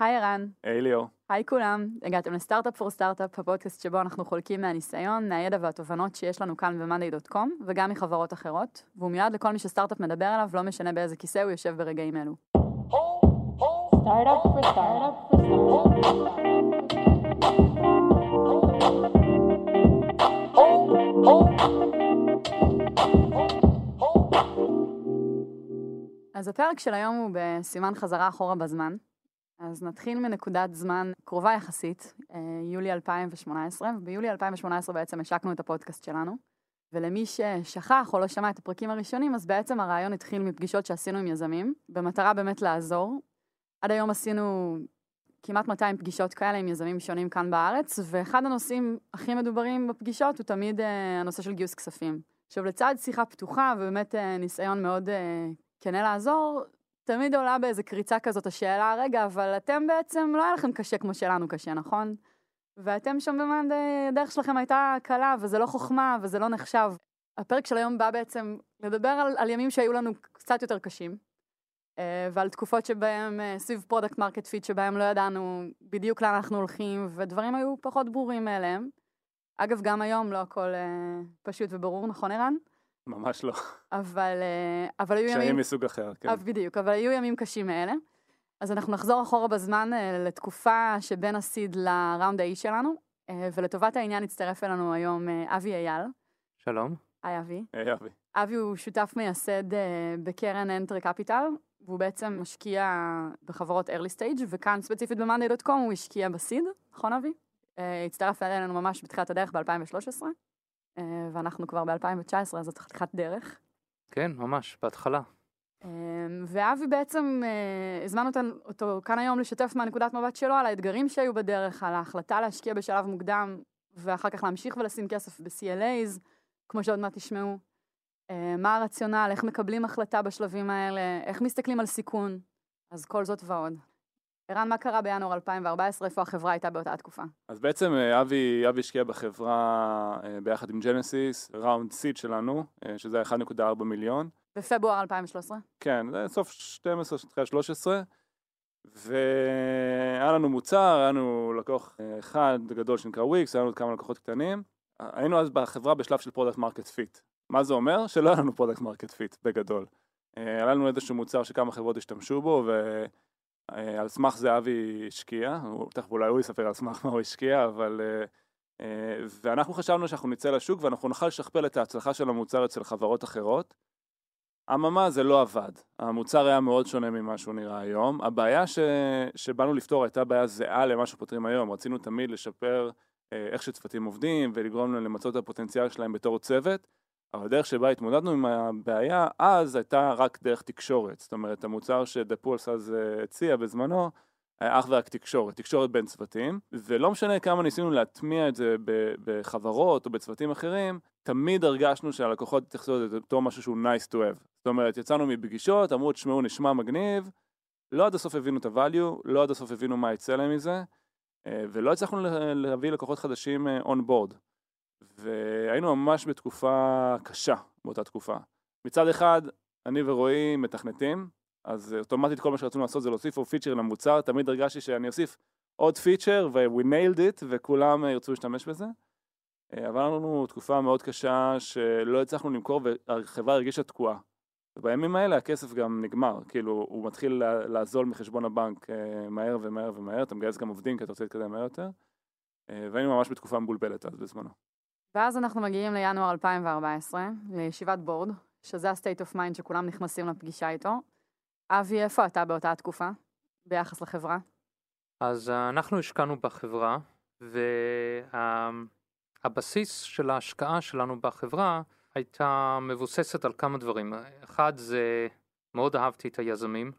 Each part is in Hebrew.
היי ערן. היי ליאור. היי כולם, הגעתם לסטארט-אפ פור סטארט-אפ, הפודקאסט שבו אנחנו חולקים מהניסיון, מהידע והתובנות שיש לנו כאן ב-monday.com, וגם מחברות אחרות, והוא מיועד לכל מי שסטארט-אפ מדבר עליו, לא משנה באיזה כיסא הוא יושב ברגעים אלו. אז הפרק של היום הוא בסימן חזרה אחורה בזמן. אז נתחיל מנקודת זמן קרובה יחסית, אה, יולי 2018, וביולי 2018 בעצם השקנו את הפודקאסט שלנו. ולמי ששכח או לא שמע את הפרקים הראשונים, אז בעצם הרעיון התחיל מפגישות שעשינו עם יזמים, במטרה באמת לעזור. עד היום עשינו כמעט 200 פגישות כאלה עם יזמים שונים כאן בארץ, ואחד הנושאים הכי מדוברים בפגישות הוא תמיד אה, הנושא של גיוס כספים. עכשיו לצד שיחה פתוחה ובאמת אה, ניסיון מאוד כנה לעזור, תמיד עולה באיזה קריצה כזאת השאלה, רגע, אבל אתם בעצם, לא היה לכם קשה כמו שלנו קשה, נכון? ואתם שם במאנדי, הדרך שלכם הייתה קלה, וזה לא חוכמה, וזה לא נחשב. הפרק של היום בא בעצם לדבר על, על ימים שהיו לנו קצת יותר קשים, אה, ועל תקופות שבהם, אה, סביב product market fit, שבהם לא ידענו בדיוק לאן אנחנו הולכים, ודברים היו פחות ברורים מאליהם. אגב, גם היום לא הכל אה, פשוט וברור, נכון ערן? ממש לא. אבל, אה, אבל היו ימים... קשיים מסוג אחר, כן. בדיוק, אבל היו ימים קשים מאלה. אז אנחנו נחזור אחורה בזמן אה, לתקופה שבין הסיד לראונד האי שלנו, אה, ולטובת העניין הצטרף אלינו היום אבי אייל. שלום. היי אבי. היי אבי. אבי הוא שותף מייסד בקרן אנטרי קפיטל, והוא בעצם משקיע בחברות early stage, וכאן ספציפית ב-monday.com הוא השקיע בסיד, נכון אבי? הצטרף אלינו ממש בתחילת הדרך ב-2013, אה, ואנחנו כבר ב-2019, אז זאת חתיכת דרך. כן, ממש, בהתחלה. אמ, ואבי בעצם, אה, הזמנו אותו כאן היום לשתף מהנקודת מבט שלו על האתגרים שהיו בדרך, על ההחלטה להשקיע בשלב מוקדם, ואחר כך להמשיך ולשים כסף ב-CLAs, כמו שעוד מעט תשמעו. אה, מה הרציונל, איך מקבלים החלטה בשלבים האלה, איך מסתכלים על סיכון, אז כל זאת ועוד. ערן, מה קרה בינואר 2014, איפה החברה הייתה באותה התקופה? אז בעצם אה, אבי, אבי השקיע בחברה אה, ביחד עם ג'נסיס, round seed שלנו, אה, שזה היה 1.4 מיליון. בפברואר 2013? כן, זה סוף 12, תחילת 13. והיה לנו מוצר, היה לנו לקוח אחד גדול שנקרא וויקס, היה לנו כמה לקוחות קטנים. היינו אז בחברה בשלב של product market fit. מה זה אומר? שלא היה לנו product market fit בגדול. היה לנו איזשהו מוצר שכמה חברות השתמשו בו, ועל סמך זה אבי השקיע, תכף אולי הוא יספר על סמך מה הוא השקיע, אבל... אה, אה, ואנחנו חשבנו שאנחנו נצא לשוק ואנחנו נוכל לשכפל את ההצלחה של המוצר אצל חברות אחרות. אממה זה לא עבד, המוצר היה מאוד שונה ממה שהוא נראה היום. הבעיה ש... שבאנו לפתור הייתה בעיה זהה למה שפותרים היום, רצינו תמיד לשפר אה, איך שצוותים עובדים ולגרום להם למצות את הפוטנציאל שלהם בתור צוות, אבל הדרך שבה התמודדנו עם הבעיה אז הייתה רק דרך תקשורת, זאת אומרת המוצר שדפולס אז אה, הציע בזמנו היה אך ורק תקשורת, תקשורת בין צוותים, ולא משנה כמה ניסינו להטמיע את זה בחברות או בצוותים אחרים, תמיד הרגשנו שהלקוחות התייחסו לזה בתור משהו שהוא nice to have. זאת אומרת, יצאנו מפגישות, אמרו, תשמעו, נשמע מגניב, לא עד הסוף הבינו את ה-value, לא עד הסוף הבינו מה יצא להם מזה, אה, ולא הצלחנו לה- להביא לקוחות חדשים אה, on board. והיינו ממש בתקופה קשה באותה תקופה. מצד אחד, אני ורועי מתכנתים, אז אוטומטית כל מה שרצינו לעשות זה להוסיף עוד פיצ'ר למוצר, תמיד הרגשתי שאני אוסיף עוד פיצ'ר ו-we nailed it וכולם אה, ירצו להשתמש בזה. אה, אבל לנו תקופה מאוד קשה שלא הצלחנו למכור והחברה הרגישה תקועה. ובימים האלה הכסף גם נגמר, כאילו הוא מתחיל לעזול מחשבון הבנק אה, מהר ומהר ומהר, אתה מגייס גם עובדים כי אתה רוצה להתקדם מהר יותר. והיינו ממש בתקופה מבולבלת אז בזמנו. ואז אנחנו מגיעים לינואר 2014, לישיבת בורד, שזה ה-state of mind שכולם נכנסים לפגישה איתו. אבי, איפה אתה באותה התקופה, ביחס לחברה? אז אה, אנחנו השקענו בחברה, והבסיס של ההשקעה שלנו בחברה הייתה מבוססת על כמה דברים. אחד זה, מאוד אהבתי את היזמים,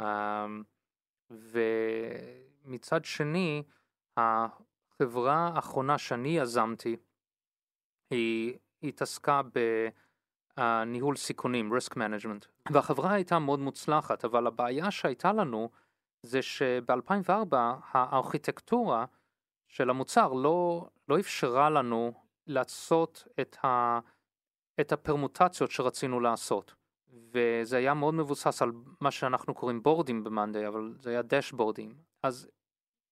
אה, ומצד שני, החברה האחרונה שאני יזמתי, היא התעסקה בניהול סיכונים, risk management, והחברה הייתה מאוד מוצלחת, אבל הבעיה שהייתה לנו זה שב-2004 הארכיטקטורה של המוצר לא, לא אפשרה לנו לעשות את, ה, את הפרמוטציות שרצינו לעשות. וזה היה מאוד מבוסס על מה שאנחנו קוראים בורדים במאנדיי, אבל זה היה דשבורדים. אז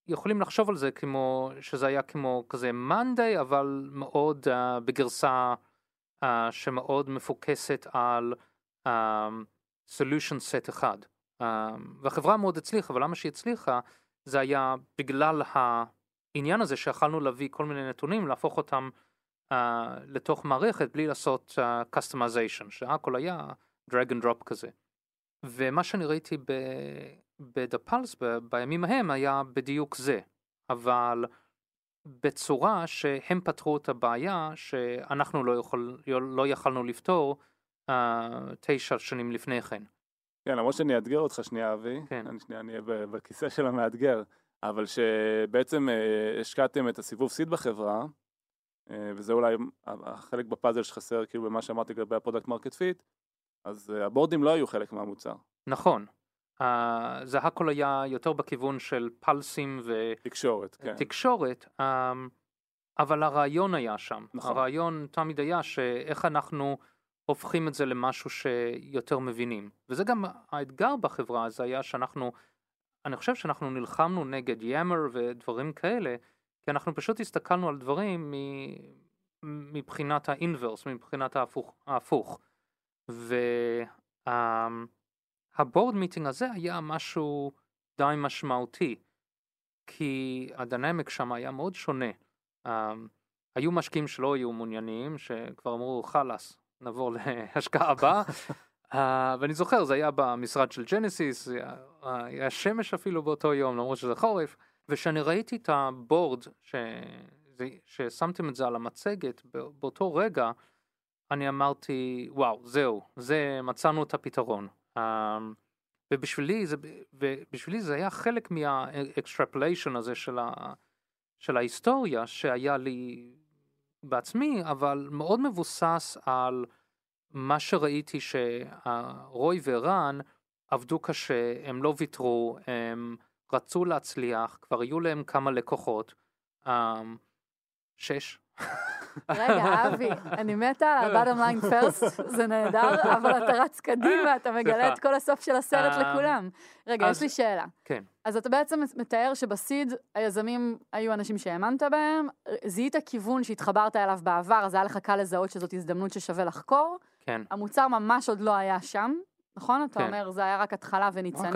יכולים לחשוב על זה כמו שזה היה כמו כזה מאנדיי אבל מאוד uh, בגרסה uh, שמאוד מפוקסת על uh, solution set אחד. Uh, והחברה מאוד הצליחה ולמה שהיא הצליחה זה היה בגלל העניין הזה שיכלנו להביא כל מיני נתונים להפוך אותם uh, לתוך מערכת בלי לעשות uh, customization שהכל היה drag and drop כזה. ומה שאני ראיתי ב... בדה פלס בימים ההם היה בדיוק זה, אבל בצורה שהם פתרו את הבעיה שאנחנו לא, יכול, לא יכלנו לפתור uh, תשע שנים לפני כן. כן, למרות שאני אאתגר אותך שנייה, אבי, כן. אני שנייה אני אהיה בכיסא של המאתגר, אבל שבעצם אה, השקעתם את הסיבוב seed בחברה, אה, וזה אולי החלק בפאזל שחסר כאילו במה שאמרתי לגבי ה product market fit, אז אה, ה boardים לא היו חלק מהמוצר. נכון, uh, זה הכל היה יותר בכיוון של פלסים תקשורת, כן. ותקשורת, um, אבל הרעיון היה שם. נכון. הרעיון תמיד היה שאיך אנחנו הופכים את זה למשהו שיותר מבינים. וזה גם האתגר בחברה, זה היה שאנחנו, אני חושב שאנחנו נלחמנו נגד יאמר ודברים כאלה, כי אנחנו פשוט הסתכלנו על דברים מ- מבחינת האינברס, מבחינת ההפוך. ההפוך. והבורד מיטינג הזה היה משהו די משמעותי, כי הדינמיק שם היה מאוד שונה. Um, היו משקיעים שלא היו מעוניינים, שכבר אמרו חלאס, נעבור להשקעה הבאה. uh, ואני זוכר, זה היה במשרד של ג'נסיס, היה, היה שמש אפילו באותו יום, למרות שזה חורף, וכשאני ראיתי את הבורד, ש... זה- ששמתם את זה על המצגת, באותו רגע, אני אמרתי, וואו, זהו, זה, מצאנו את הפתרון. Um, ובשבילי זה, ובשבילי זה היה חלק מה-extrapolation הזה של, ה, של ההיסטוריה שהיה לי בעצמי, אבל מאוד מבוסס על מה שראיתי שרוי ורן עבדו קשה, הם לא ויתרו, הם רצו להצליח, כבר היו להם כמה לקוחות, um, שש. רגע, אבי, אני מתה על ה-bottom line first, זה נהדר, אבל אתה רץ קדימה, אתה מגלה. את כל הסוף של הסרט אה, לכולם. רגע, יש לי שאלה. כן. אז אתה בעצם מתאר שבסיד היזמים היו אנשים שהאמנת בהם, זיהית כיוון שהתחברת אליו בעבר, אז היה לך קל לזהות שזאת הזדמנות ששווה לחקור. כן, המוצר ממש עוד לא היה שם, נכון? אתה כן. אומר, זה היה רק התחלה רק וניצנים.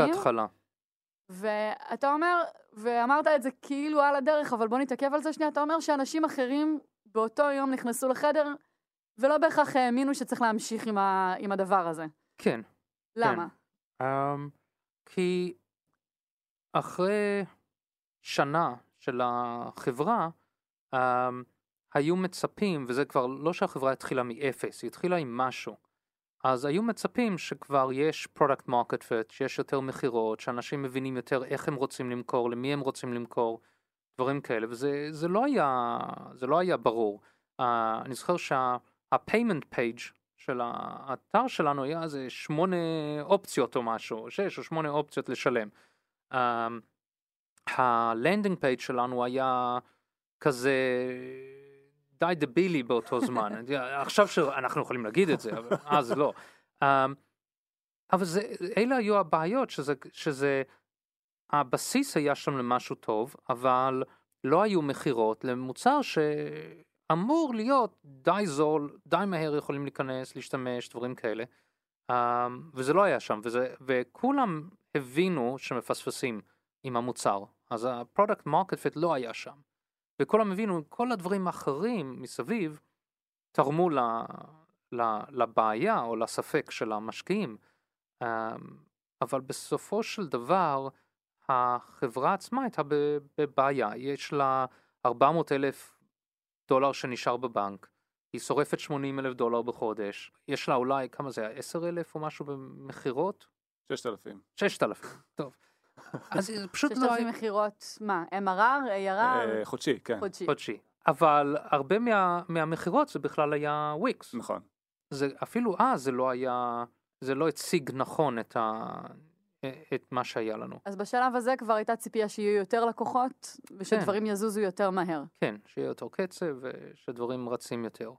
ואתה אומר, ואמרת את זה כאילו על הדרך, אבל בוא נתעכב על זה שנייה, אתה אומר שאנשים אחרים באותו יום נכנסו לחדר, ולא בהכרח האמינו שצריך להמשיך עם, ה, עם הדבר הזה. כן. למה? Um, כי אחרי שנה של החברה, um, היו מצפים, וזה כבר לא שהחברה התחילה מאפס, היא התחילה עם משהו. אז היו מצפים שכבר יש product market fit, שיש יותר מכירות, שאנשים מבינים יותר איך הם רוצים למכור, למי הם רוצים למכור, דברים כאלה, וזה זה לא, היה, זה לא היה ברור. Uh, אני זוכר שה-payment page של האתר שלנו היה איזה שמונה אופציות או משהו, שש או שמונה אופציות לשלם. Um, ה landing page שלנו היה כזה די דבילי באותו זמן. עכשיו שאנחנו יכולים להגיד את זה, אבל אז לא. Um, אבל זה, אלה היו הבעיות, שזה, שזה, הבסיס היה שם למשהו טוב, אבל לא היו מכירות למוצר שאמור להיות די זול, די מהר יכולים להיכנס, להשתמש, דברים כאלה. Um, וזה לא היה שם, וזה, וכולם הבינו שמפספסים עם המוצר. אז ה product market fit לא היה שם. וכולם הבינו, כל הדברים האחרים מסביב תרמו ל, ל, לבעיה או לספק של המשקיעים. Um, אבל בסופו של דבר, החברה עצמה הייתה בבעיה. יש לה 400 אלף דולר שנשאר בבנק, היא שורפת 80 אלף דולר בחודש, יש לה אולי, כמה זה היה, 10 אלף או משהו במכירות? 6,000. 6,000, טוב. אז פשוט לא היה מכירות, מה, MRR, ARR, אה, חודשי, כן. חודשי. חודשי. אבל הרבה מה, מהמכירות זה בכלל היה וויקס. נכון. זה אפילו אז זה לא היה, זה לא הציג נכון את, ה, את מה שהיה לנו. אז בשלב הזה כבר הייתה ציפייה שיהיו יותר לקוחות, ושדברים יזוזו יותר מהר. כן, שיהיה יותר קצב ושדברים רצים יותר.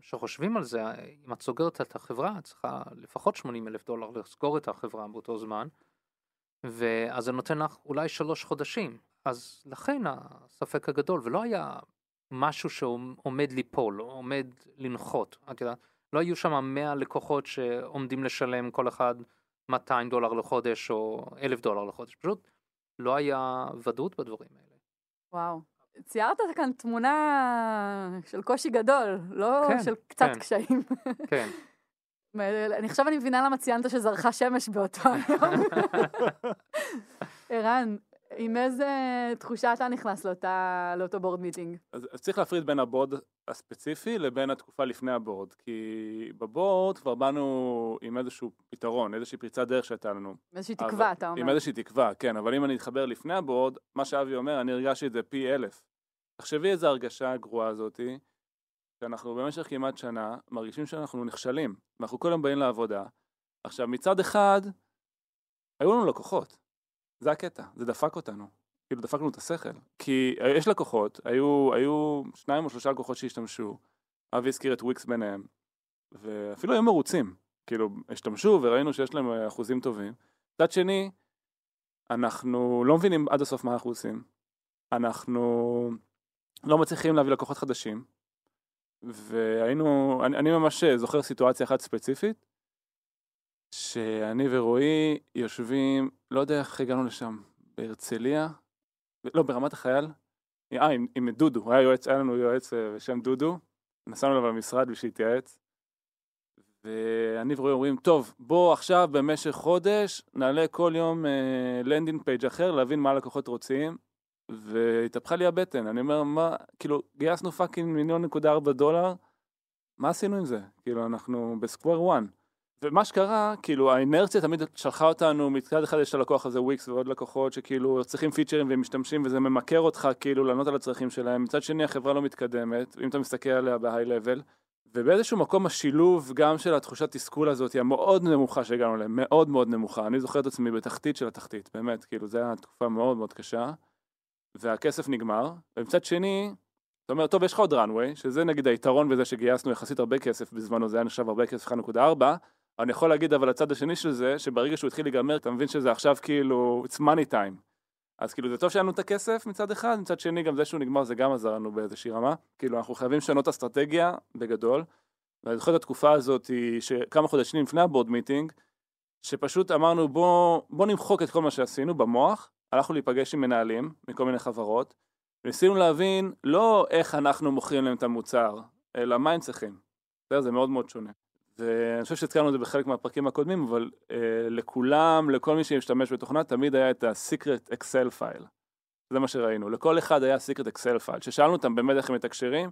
וכשחושבים על זה, אם את סוגרת את החברה, את צריכה לפחות 80 אלף דולר לסגור את החברה באותו זמן. ואז זה נותן לך אולי שלוש חודשים. אז לכן הספק הגדול, ולא היה משהו שעומד ליפול, או עומד לנחות, את יודעת, לא היו שם 100 לקוחות שעומדים לשלם כל אחד 200 דולר לחודש או 1,000 דולר לחודש, פשוט לא היה ודאות בדברים האלה. וואו. ציירת כאן תמונה של קושי גדול, לא כן, של קצת כן. קשיים. כן. אני עכשיו אני מבינה למה ציינת שזרחה שמש באותו היום. ערן, עם איזה תחושה אתה נכנס לאותה, לאותו בורד מיטינג? אז, אז צריך להפריד בין הבורד הספציפי לבין התקופה לפני הבורד, כי בבורד כבר באנו עם איזשהו פתרון, איזושהי פריצת דרך שהייתה לנו. איזושהי אבל- תקווה, אתה אומר. עם איזושהי תקווה, כן, אבל אם אני אתחבר לפני הבורד, מה שאבי אומר, אני הרגשתי את זה פי אלף. תחשבי איזה הרגשה הגרועה הזאתי, שאנחנו במשך כמעט שנה מרגישים שאנחנו נכשלים, ואנחנו כל יום באים לעבודה. עכשיו, מצד אחד, היו לנו לקוחות, זה הקטע, זה דפק אותנו, כאילו דפק לנו את השכל. כי יש לקוחות, היו, היו שניים או שלושה לקוחות שהשתמשו, אבי הזכיר את וויקס ביניהם, ואפילו היו מרוצים, כאילו, השתמשו וראינו שיש להם אה, אחוזים טובים. מצד שני, אנחנו לא מבינים עד הסוף מה אנחנו עושים. אנחנו לא מצליחים להביא לקוחות חדשים. והיינו, אני, אני ממש זוכר סיטואציה אחת ספציפית, שאני ורועי יושבים, לא יודע איך הגענו לשם, בהרצליה, לא, ברמת החייל, אה, עם, עם דודו, היה יועץ, היה לנו יועץ אה, בשם דודו, נסענו אליו למשרד בשביל להתייעץ, ואני ורועי אומרים, טוב, בוא עכשיו במשך חודש נעלה כל יום landing page אחר, להבין מה הלקוחות רוצים, והתהפכה לי הבטן, אני אומר, מה, כאילו, גייסנו fucking מיליון נקודה ארבע דולר, מה עשינו עם זה? כאילו, אנחנו ב square one. ומה שקרה, כאילו, האינרציה תמיד שלחה אותנו, מצד אחד יש את הלקוח הזה וויקס ועוד לקוחות שכאילו צריכים featureים והם משתמשים וזה ממכר אותך כאילו לענות על הצרכים שלהם, מצד שני החברה לא מתקדמת, אם אתה מסתכל עליה ב high level, ובאיזשהו מקום השילוב גם של התחושת תסכול הזאת היא המאוד נמוכה שהגענו אליה, מאוד מאוד נמוכה, אני זוכר את עצמי בתחתית של התחתית, באמת, כאילו, זו הייתה תקופה מאוד מאוד קשה, והכסף נגמר, ומצד שני, אתה אומר, טוב, יש לך עוד runway, שזה נגיד היתרון בזה שגייסנו יחסית הרבה כסף בזמנו, זה היה נחשב הרבה כסף 1.4, אני יכול להגיד אבל הצד השני של זה, שברגע שהוא התחיל להיגמר, אתה מבין שזה עכשיו כאילו, it's money time. אז כאילו זה טוב שהיה לנו את הכסף מצד אחד, מצד שני גם זה שהוא נגמר זה גם עזר לנו באיזושהי רמה. כאילו אנחנו חייבים לשנות אסטרטגיה בגדול. ואני זוכר את התקופה הזאת, שכמה חודשים לפני הבורד מיטינג, שפשוט אמרנו בוא, בוא נמחוק את כל מה שעשינו במוח, הלכנו להיפגש עם מנהלים מכל מיני חברות, וניסינו להבין לא איך אנחנו מוכרים להם את המוצר, אלא מה הם צריכים. בסדר? זה מאוד מאוד שונה. ואני חושב שהזכרנו את זה בחלק מהפרקים הקודמים, אבל אה, לכולם, לכל מי שמשתמש בתוכנה, תמיד היה את ה-secret Excel file. זה מה שראינו. לכל אחד היה secret Excel file, ששאלנו אותם באמת איך הם מתקשרים,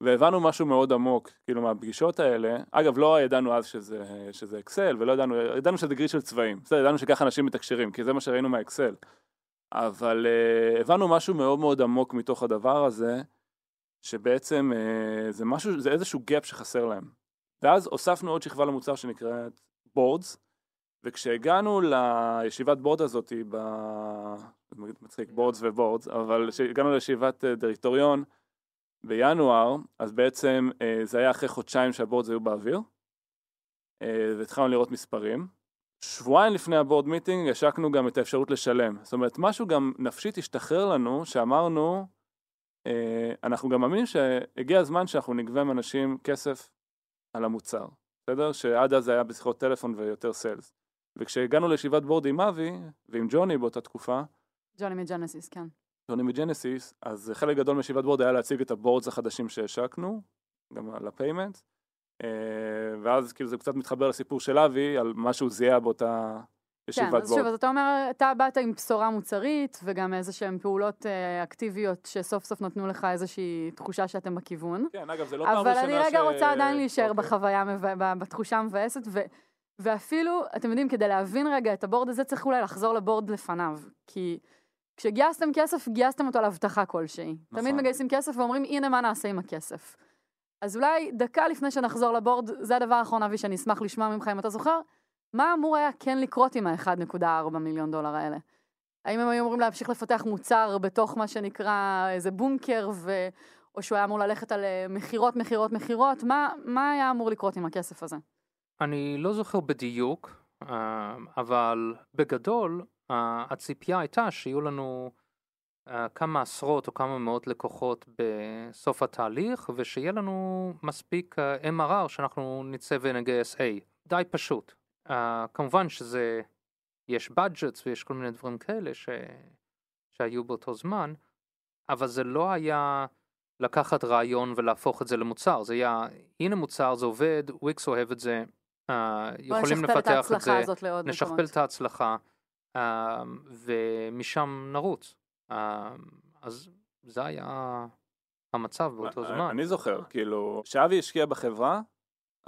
והבנו משהו מאוד עמוק, כאילו מהפגישות האלה, אגב לא ידענו אז שזה, שזה אקסל, ולא ידענו, ידענו שזה grid של צבעים, בסדר, ידענו שככה אנשים מתקשרים, כי זה מה שראינו מהאקסל. אבל uh, הבנו משהו מאוד מאוד עמוק מתוך הדבר הזה, שבעצם uh, זה משהו, זה איזשהו gap שחסר להם. ואז הוספנו עוד שכבה למוצר שנקראת boards, וכשהגענו לישיבת board הזאת, ב... מצחיק boards ו boards, אבל כשהגענו לישיבת אה, דירקטוריון בינואר, אז בעצם אה, זה היה אחרי חודשיים שה boards היו באוויר, אה, והתחלנו לראות מספרים. שבועיים לפני ה board meeting השקנו גם את האפשרות לשלם. זאת אומרת, משהו גם נפשית השתחרר לנו, שאמרנו, אנחנו גם מאמינים שהגיע הזמן שאנחנו נגבה מאנשים כסף על המוצר, בסדר? שעד אז היה בשיחות טלפון ויותר sales. וכשהגענו לישיבת בורד עם אבי ועם ג'וני באותה תקופה, ג'וני מג'נסיס, כן. ג'וני מג'נסיס, אז חלק גדול מישיבת board היה להציג את ה boards החדשים שהשקנו, גם על ה payment, ואז כאילו זה קצת מתחבר לסיפור של אבי, על מה שהוא זיהה באותה ישיבת כן. אז שוב, אז אתה אומר, אתה באת עם בשורה מוצרית, וגם איזה שהן פעולות אה, אקטיביות שסוף סוף נתנו לך איזושהי תחושה שאתם בכיוון. כן, אגב, זה לא פעם אבל ראשונה אני רגע ש- רוצה עדיין להישאר אוקיי. בחוויה, בתחושה המבאסת, ו- ואפילו, אתם יודעים, כדי להבין רגע את הבורד הזה, צריך אולי לחזור לבורד לפניו. כי כשגייסתם כסף, גייסתם אותו להבטחה כלשהי. נכון. תמיד מגייסים כסף ואומרים, הנה מה נעשה עם הכסף. אז אולי דקה לפני שנחזור לבורד, זה הדבר האחרון, אבי, שאני אשמח לשמוע ממך, אם אתה זוכר, מה אמור היה כן לקרות עם ה-1.4 מיליון דולר האלה? האם הם היו אמורים להמשיך לפתח מוצר בתוך מה שנקרא איזה בונקר, ו... או שהוא היה אמור ללכת על אה, מכירות, מכירות, מכירות? מה, מה היה אמור לקרות עם הכסף הזה? אני לא זוכר בדיוק, אה, אבל בגדול, אה, הציפייה הייתה שיהיו לנו כמה עשרות או כמה מאות לקוחות בסוף התהליך, ושיהיה לנו מספיק MRR שאנחנו נצא ונגייס A. די פשוט. אה, כמובן שזה, יש budgets ויש כל מיני דברים כאלה ש, שהיו באותו זמן, אבל זה לא היה לקחת רעיון ולהפוך את זה למוצר, זה היה, הנה מוצר, זה עובד, וויקס אוהב את זה, בוא יכולים את לפתח את ההצלחה זה, הזאת לעוד נשכפל מקומות. את ההצלחה, אה, ומשם נרוץ. אה, אז זה היה המצב באותו זמן. אני זוכר, כאילו, כשאבי השקיע בחברה,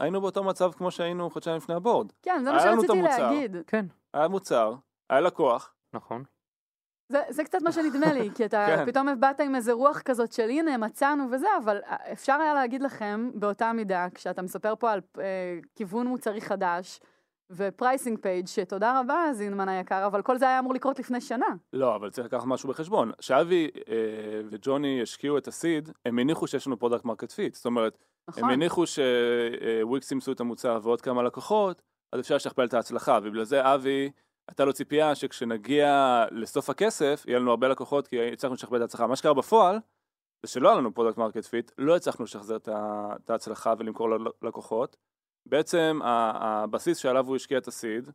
היינו באותו מצב כמו שהיינו חודשיים לפני הבורד. כן, זה מה שרציתי המוצר. להגיד. כן, היה מוצר, היה לקוח, נכון. זה, זה קצת מה שנדמה לי, כי אתה כן. פתאום באת עם איזה רוח כזאת של הנה מצאנו וזה, אבל אפשר היה להגיד לכם באותה מידה, כשאתה מספר פה על אה, כיוון מוצרי חדש ו pricing page שתודה רבה זינמן היקר, אבל כל זה היה אמור לקרות לפני שנה. לא, אבל צריך לקחת משהו בחשבון. כשאבי אה, וג'וני השקיעו את ה seed, הם הניחו שיש לנו product market fit. זאת אומרת, נכון? הם הניחו שוויקס ימצאו את המוצר ועוד כמה לקוחות, אז אפשר לשכפל את ההצלחה, ובגלל זה אבי, הייתה לו ציפייה שכשנגיע לסוף הכסף, יהיה לנו הרבה לקוחות, כי הצלחנו לשכפל את ההצלחה. מה שקרה בפועל, זה שלא היה לנו product market fit, לא הצלחנו לשחזר את ההצלחה ולמכור ללקוחות. בעצם הבסיס שעליו הוא השקיע את ה seed,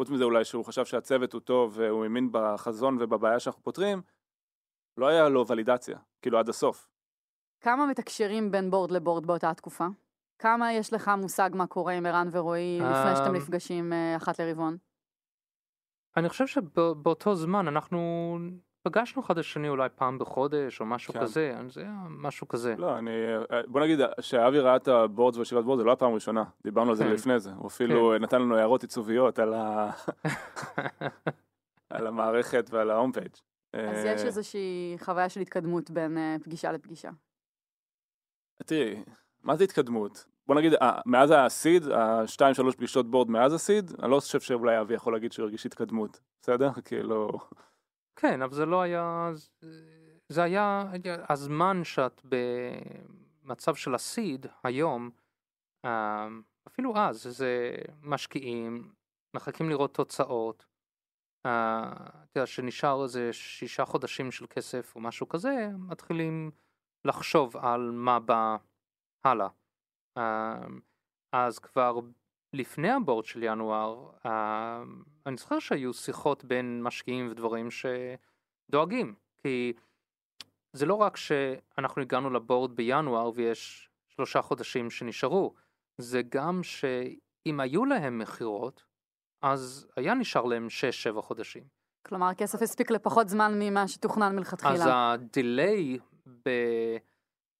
חוץ מזה אולי שהוא חשב שהצוות הוא טוב והוא האמין בחזון ובבעיה שאנחנו פותרים, לא היה לו ולידציה, כאילו עד הסוף. כמה מתקשרים בין board ל board באותה תקופה? כמה יש לך מושג מה קורה עם ערן ורועי לפני שאתם אמ, נפגשים אה, אחת לרבעון? אני חושב שבאותו זמן אנחנו פגשנו אחד השני אולי פעם בחודש או משהו כן. כזה, זה היה משהו כזה. לא, אני... בוא נגיד שאבי ראה את ה boards וישיבת board, זה לא הפעם הראשונה, דיברנו על זה כן. לפני זה, הוא אפילו נתן לנו הערות עיצוביות על, ה... על המערכת ועל ה home page. אז יש איזושהי חוויה של התקדמות בין אה, פגישה לפגישה. תראי, מה זה התקדמות? בוא נגיד, אה, מאז הסיד, השתיים שלוש פגישות בורד מאז הסיד, אני לא חושב שאולי אבי יכול להגיד שהוא הרגיש התקדמות, בסדר? כאילו... כן, אבל זה לא היה, זה היה הזמן שאת במצב של הסיד היום, אה, אפילו אז, זה משקיעים, מחכים לראות תוצאות, אה, אתה יודע, שנשאר איזה שישה חודשים של כסף או משהו כזה, מתחילים לחשוב על מה בא הלאה. אה, אז כבר לפני הבורד של ינואר, אה, אני זוכר שהיו שיחות בין משקיעים ודברים שדואגים, כי זה לא רק שאנחנו הגענו לבורד בינואר ויש שלושה חודשים שנשארו, זה גם שאם היו להם מכירות, אז היה נשאר להם 6-7 חודשים. כלומר, הכסף הספיק לפחות זמן ממה שתוכנן אז מלכתחילה. ה delay ב...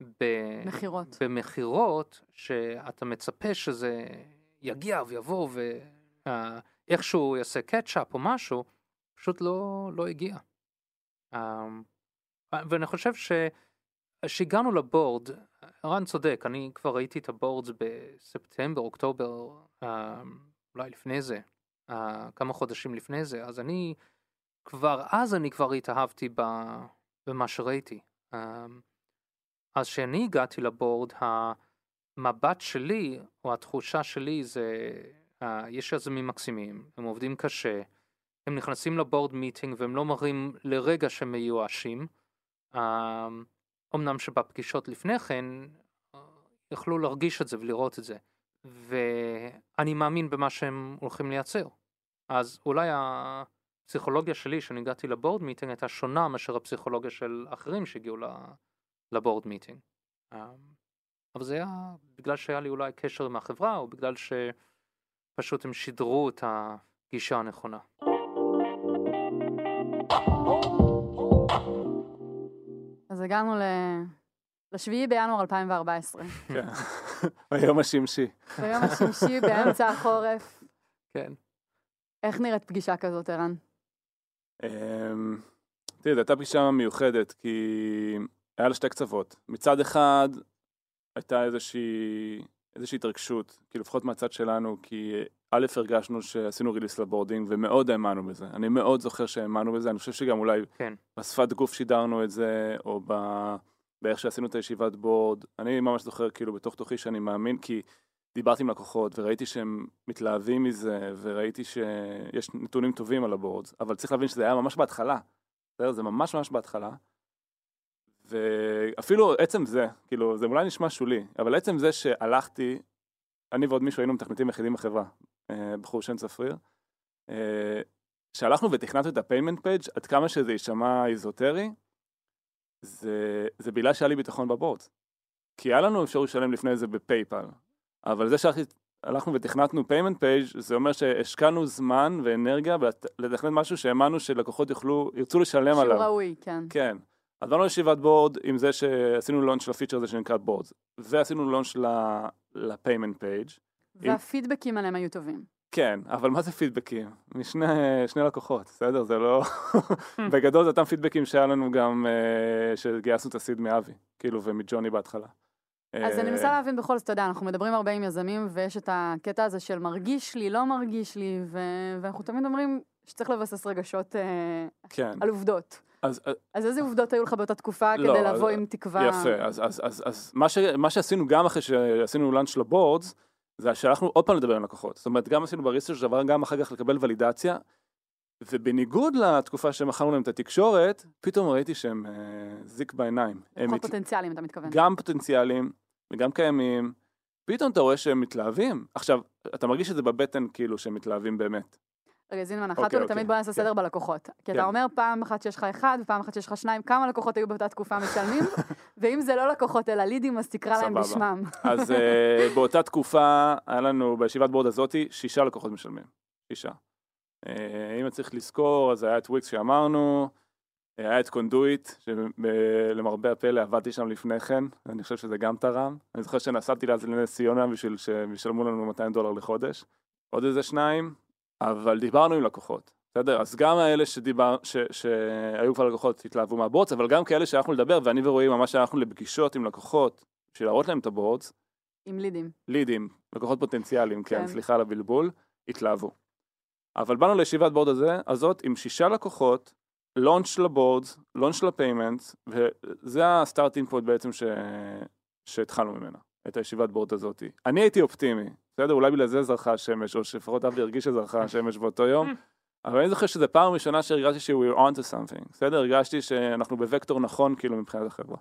ב... מכירות. במכירות, שאתה מצפה שזה יגיע ויבוא ואיכשהו יעשה catch up או משהו, פשוט לא, לא הגיע. אמ, ואני חושב שהגענו ל board, רן צודק, אני כבר ראיתי את ה boards בספטמבר, אוקטובר, אמ, אולי לפני זה, אה, כמה חודשים לפני זה, אז אני כבר, אז אני כבר התאהבתי ב- במה שראיתי. אמ, אז כשאני הגעתי לבורד, המבט שלי, או התחושה שלי זה, uh, יש יזמים מקסימים, הם עובדים קשה, הם נכנסים לבורד מיטינג והם לא מראים לרגע שהם מיואשים. Uh, אמנם שבפגישות לפני כן, uh, יכלו להרגיש את זה ולראות את זה. ואני מאמין במה שהם הולכים לייצר. אז אולי הפסיכולוגיה שלי, כשאני הגעתי לבורד מיטינג, הייתה שונה מאשר הפסיכולוגיה של אחרים שהגיעו ל... לבורד מיטינג. Um, אבל זה היה בגלל שהיה לי אולי קשר עם החברה, או בגלל שפשוט הם שידרו את הגישה הנכונה. אז הגענו ל... לשביעי בינואר 2014, כן. היום השמשי. ביום השמשי באמצע החורף. כן. איך נראית פגישה כזאת, ערן? אמ, תראי, זו הייתה פגישה מיוחדת, כי היה לה שתי קצוות. מצד אחד, הייתה איזושהי, איזושהי התרגשות, כאילו לפחות מהצד שלנו, כי א', הרגשנו שעשינו ריליס לבורדינג, ומאוד האמנו בזה. אני מאוד זוכר שהאמנו בזה, אני חושב שגם אולי כן. בשפת גוף שידרנו את זה, או ב... באיך שעשינו את הישיבת בורד. אני ממש זוכר כאילו בתוך תוכי שאני מאמין, כי דיברתי עם לקוחות וראיתי שהם מתלהבים מזה וראיתי שיש נתונים טובים על הבורדס, אבל צריך להבין שזה היה ממש בהתחלה, בסדר? זה ממש ממש בהתחלה. ואפילו עצם זה, כאילו, זה אולי נשמע שולי, אבל עצם זה שהלכתי, אני ועוד מישהו היינו מתכנתים יחידים בחברה, אה, בחור שם צפריר, אה, שהלכנו ותכנתנו את ה-payment page, עד כמה שזה יישמע איזוטרי, זה, זה בגלל שהיה לי ביטחון ב boards. כי היה לנו אפשרות לשלם לפני זה בפייפל, אבל זה שהלכנו ותכנתנו payment page, זה אומר שהשקענו זמן ואנרגיה לתכנת משהו שהאמנו שלקוחות יוכלו, ירצו לשלם שהוא עליו. שהוא ראוי, כן. כן. אז באנו לישיבת board עם זה שעשינו launch לפיצ'ר הזה שנקרא boards, ועשינו launch ל-payment page. וה feedbackים עליהם היו טובים. כן, אבל מה זה feedbackים? משני שני לקוחות, בסדר? זה לא... בגדול זה אותם פידבקים שהיה לנו גם, אה, שגייסנו את הסיד מאבי, כאילו, ומג'וני בהתחלה. אז אני אה, מנסה להבין בכל זאת, אתה יודע, אנחנו מדברים הרבה עם יזמים, ויש את הקטע הזה של מרגיש לי, לא מרגיש לי, ו- ואנחנו תמיד אומרים שצריך לבסס רגשות אה, כן. על עובדות. אז אה, אז איזה עובדות היו לך באותה תקופה לא, כדי לבוא אז- עם תקווה? יפה, אז, אז, אז, אז מה, ש, מה שעשינו גם אחרי שעשינו לאנץ' לבורדס, זה שהלכנו עוד פעם לדבר עם לקוחות. זאת אומרת, גם עשינו בריסטרץ' דבר, גם אחר כך לקבל ולידציה, ובניגוד לתקופה שמכרנו להם את התקשורת, פתאום ראיתי שהם אה, זיק בעיניים. הם פוטנציאליים, אתה מתכוון. גם פוטנציאליים וגם קיימים, פתאום אתה רואה שהם מתלהבים. עכשיו, אתה מרגיש את זה בבטן כאילו שהם מתלהבים באמת. רגע, זינמן, אחת אוקיי, ולתמיד אוקיי. בוא נעשה כן. סדר בלקוחות. כי כן. אתה אומר פעם אחת שיש לך אחד, ופעם אחת שיש לך שניים, כמה לקוחות היו באותה תקופה משלמים, ואם זה לא לקוחות אלא לידים, אז תקרא להם. בשמם. אז אה, באותה תקופה היה לנו בישיבת board הזאתי שישה לקוחות משלמים. שישה. אה, אם צריך לזכור, אז היה את וויקס שאמרנו, היה את קונדויט, שלמרבה הפלא עבדתי שם לפני כן, אני חושב שזה גם תרם. אני זוכר שנסעתי אז לנס ציונה בשביל שהם ישלמו לנו 200 דולר לחודש. עוד איזה שניים, אבל דיברנו עם לקוחות. בסדר? אז גם האלה שדיבר, ש, שהיו כבר לקוחות התלהבו מה boards, אבל גם כאלה שהלכנו לדבר, ואני ורועי ממש הלכנו לפגישות עם לקוחות, בשביל להראות להם את ה boards, עם לידים. לידים, לקוחות פוטנציאליים, כן, כן. סליחה על הבלבול, התלהבו. אבל באנו לישיבת board הזה, הזאת עם שישה לקוחות, launch ל boards, launch ל payments, וזה ה starting point בעצם ש... שהתחלנו ממנה, את הישיבת board הזאת. אני הייתי אופטימי, בסדר? אולי בגלל זה זרחה השמש, או שלפחות אבי הרגיש שזרחה השמש באותו יום, אבל אני זוכר שזו פעם ראשונה שהרגשתי ש- we are on to something, בסדר? הרגשתי שאנחנו בווקטור נכון כאילו מבחינת החברה.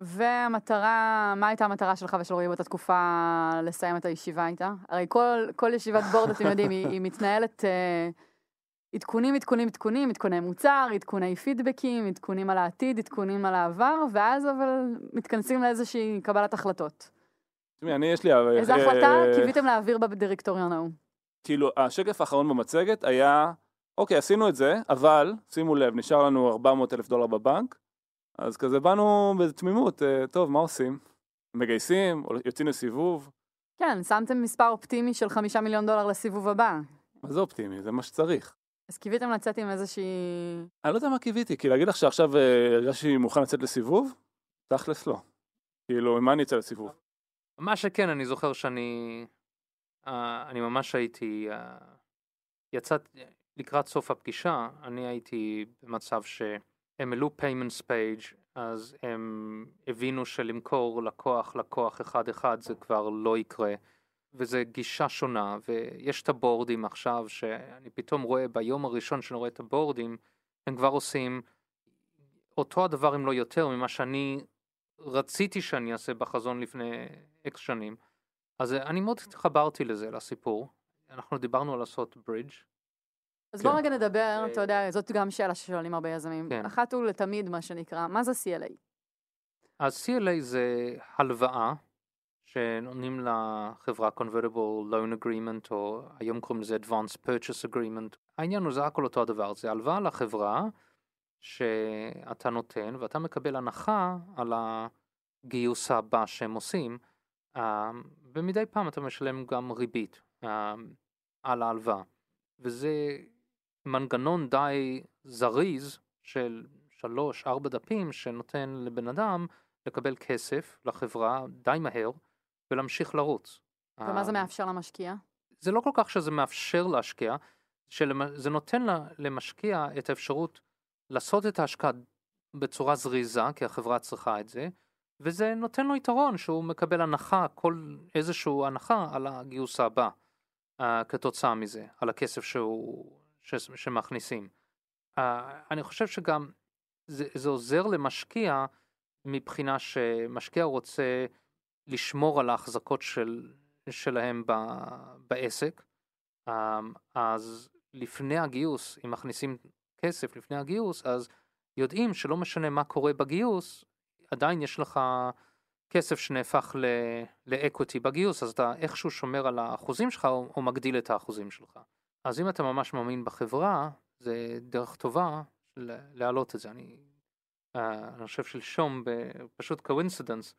והמטרה, מה הייתה המטרה שלך ושל רועי באותה תקופה לסיים את הישיבה איתה? הרי כל, כל ישיבת בורד, אתם יודעים, היא, היא מתנהלת אה, עדכונים, עדכונים, עדכונים, עדכוני מוצר, עדכוני פידבקים, עדכונים על העתיד, עדכונים על העבר, ואז אבל מתכנסים לאיזושהי קבלת החלטות. תשמעי, אני יש לי... אה, איזה החלטה קיוויתם להעביר בדירקטוריון ההוא? כאילו, השקף האחרון במצגת היה, אוקיי, עשינו את זה, אבל, שימו לב, נשאר לנו 400 אלף דולר בבנק, אז כזה באנו בתמימות, אה, טוב, מה עושים? מגייסים, יוצאים לסיבוב, כן, שמתם מספר אופטימי של חמישה מיליון דולר לסיבוב הבא. מה זה אופטימי? זה מה שצריך. אז קיוויתם לצאת עם איזושהי... אני לא יודע מה קיוויתי, כי להגיד לך שעכשיו אה, הרגשתי מוכן לצאת לסיבוב? תכלס לא. כאילו, עם מה אני אצא לסיבוב? מה שכן, אני זוכר שאני... אה, אני ממש הייתי... אה, יצאת לקראת סוף הפגישה, אני הייתי במצב שהם העלו payments page, אז הם הבינו שלמכור לקוח לקוח אחד אחד זה כבר לא יקרה, וזה גישה שונה, ויש את הבורדים עכשיו, שאני פתאום רואה ביום הראשון שאני רואה את הבורדים, הם כבר עושים אותו הדבר אם לא יותר ממה שאני רציתי שאני אעשה בחזון לפני אקס שנים. אז אני מאוד התחברתי לזה, לסיפור. אנחנו דיברנו על לעשות ברידג'. אז כן. בוא רגע נדבר, אתה יודע, זאת גם שאלה ששואלים הרבה יזמים. כן. אחת ולתמיד, מה שנקרא, מה זה CLA? אז CLA זה הלוואה שנותנים לחברה Convertible Loan Agreement, או היום קוראים לזה Advanced Purchase Agreement. העניין הוא זה הכל אותו הדבר, זה הלוואה לחברה שאתה נותן ואתה מקבל הנחה על הגיוס הבא שהם עושים, אה, ומדי פעם אתה משלם גם ריבית אה, על ההלוואה. וזה מנגנון די זריז של שלוש, ארבע דפים שנותן לבן אדם לקבל כסף לחברה די מהר ולהמשיך לרוץ. ומה זה אה, מאפשר למשקיע? זה לא כל כך שזה מאפשר להשקיע, זה נותן למשקיע את האפשרות לעשות את ההשקעה בצורה זריזה, כי החברה צריכה את זה, וזה נותן לו יתרון שהוא מקבל הנחה, כל איזשהו הנחה על הגיוס הבא uh, כתוצאה מזה, על הכסף שהוא, ש, שמכניסים. Uh, אני חושב שגם זה, זה עוזר למשקיע מבחינה שמשקיע רוצה לשמור על ההחזקות של, שלהם ב, בעסק, um, אז לפני הגיוס, אם מכניסים כסף לפני הגיוס, אז יודעים שלא משנה מה קורה בגיוס, עדיין יש לך כסף שנהפך לאקוטי בגיוס, אז אתה איכשהו שומר על האחוזים שלך או, או מגדיל את האחוזים שלך. אז אם אתה ממש מאמין בחברה, זה דרך טובה להעלות את זה. אני, uh, אני חושב שלשום, פשוט קווינסידנס,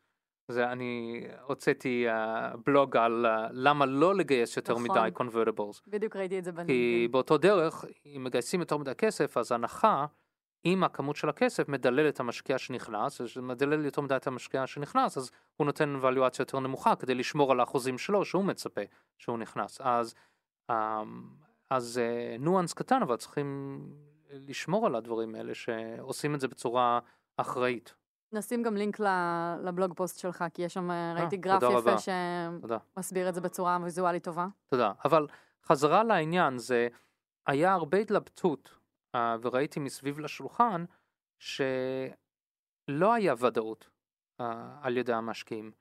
זה אני הוצאתי uh, בלוג על uh, למה לא לגייס יותר נכון. מדי קונברטיבלס. בדיוק ראיתי את זה בנגד. כי באותו דרך, אם מגייסים יותר מדי כסף, אז הנחה אם הכמות של הכסף מדלל את המשקיע שנכנס, מדלל יותר מדי את המשקיע שנכנס, אז הוא נותן ואליואציה יותר נמוכה כדי לשמור על האחוזים שלו שהוא מצפה שהוא נכנס. אז, אמ, אז אה, ניואנס קטן, אבל צריכים לשמור על הדברים האלה שעושים את זה בצורה אחראית. נשים גם לינק לבלוג פוסט שלך, כי יש שם, אה, ראיתי גרף יפה שמסביר את זה בצורה ויזואלית טובה. תודה, אבל חזרה לעניין, זה היה הרבה התלבטות uh, וראיתי מסביב לשולחן שלא היה ודאות uh, על ידי המשקיעים.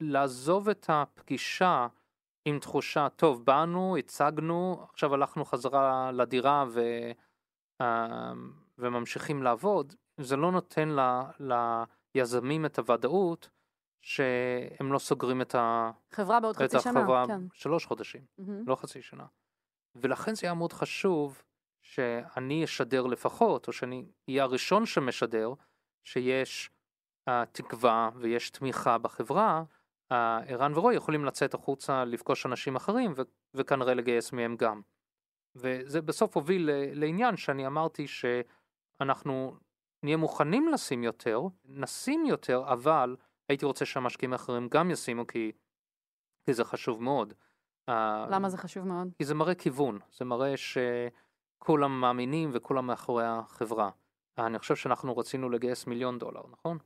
ולעזוב את הפגישה עם תחושה, טוב, באנו, הצגנו, עכשיו הלכנו חזרה לדירה ו, uh, וממשיכים לעבוד, זה לא נותן ל, ליזמים את הוודאות שהם לא סוגרים את, ה... חברה בעוד חצי שנה, החברה כן. שלוש חודשים, mm-hmm. לא חצי שנה. ולכן זה היה מאוד חשוב שאני אשדר לפחות, או שאני אהיה הראשון שמשדר, שיש uh, תקווה ויש תמיכה בחברה, ערן ורוי יכולים לצאת החוצה לפגוש אנשים אחרים ו- וכנראה לגייס מהם גם. וזה בסוף הוביל לעניין שאני אמרתי שאנחנו נהיה מוכנים לשים יותר, נשים יותר, אבל הייתי רוצה שהמשקיעים האחרים גם ישימו כי, כי זה חשוב מאוד. למה זה חשוב מאוד? כי זה מראה כיוון, זה מראה שכולם מאמינים וכולם מאחורי החברה. אני חושב שאנחנו רצינו לגייס מיליון דולר, נכון?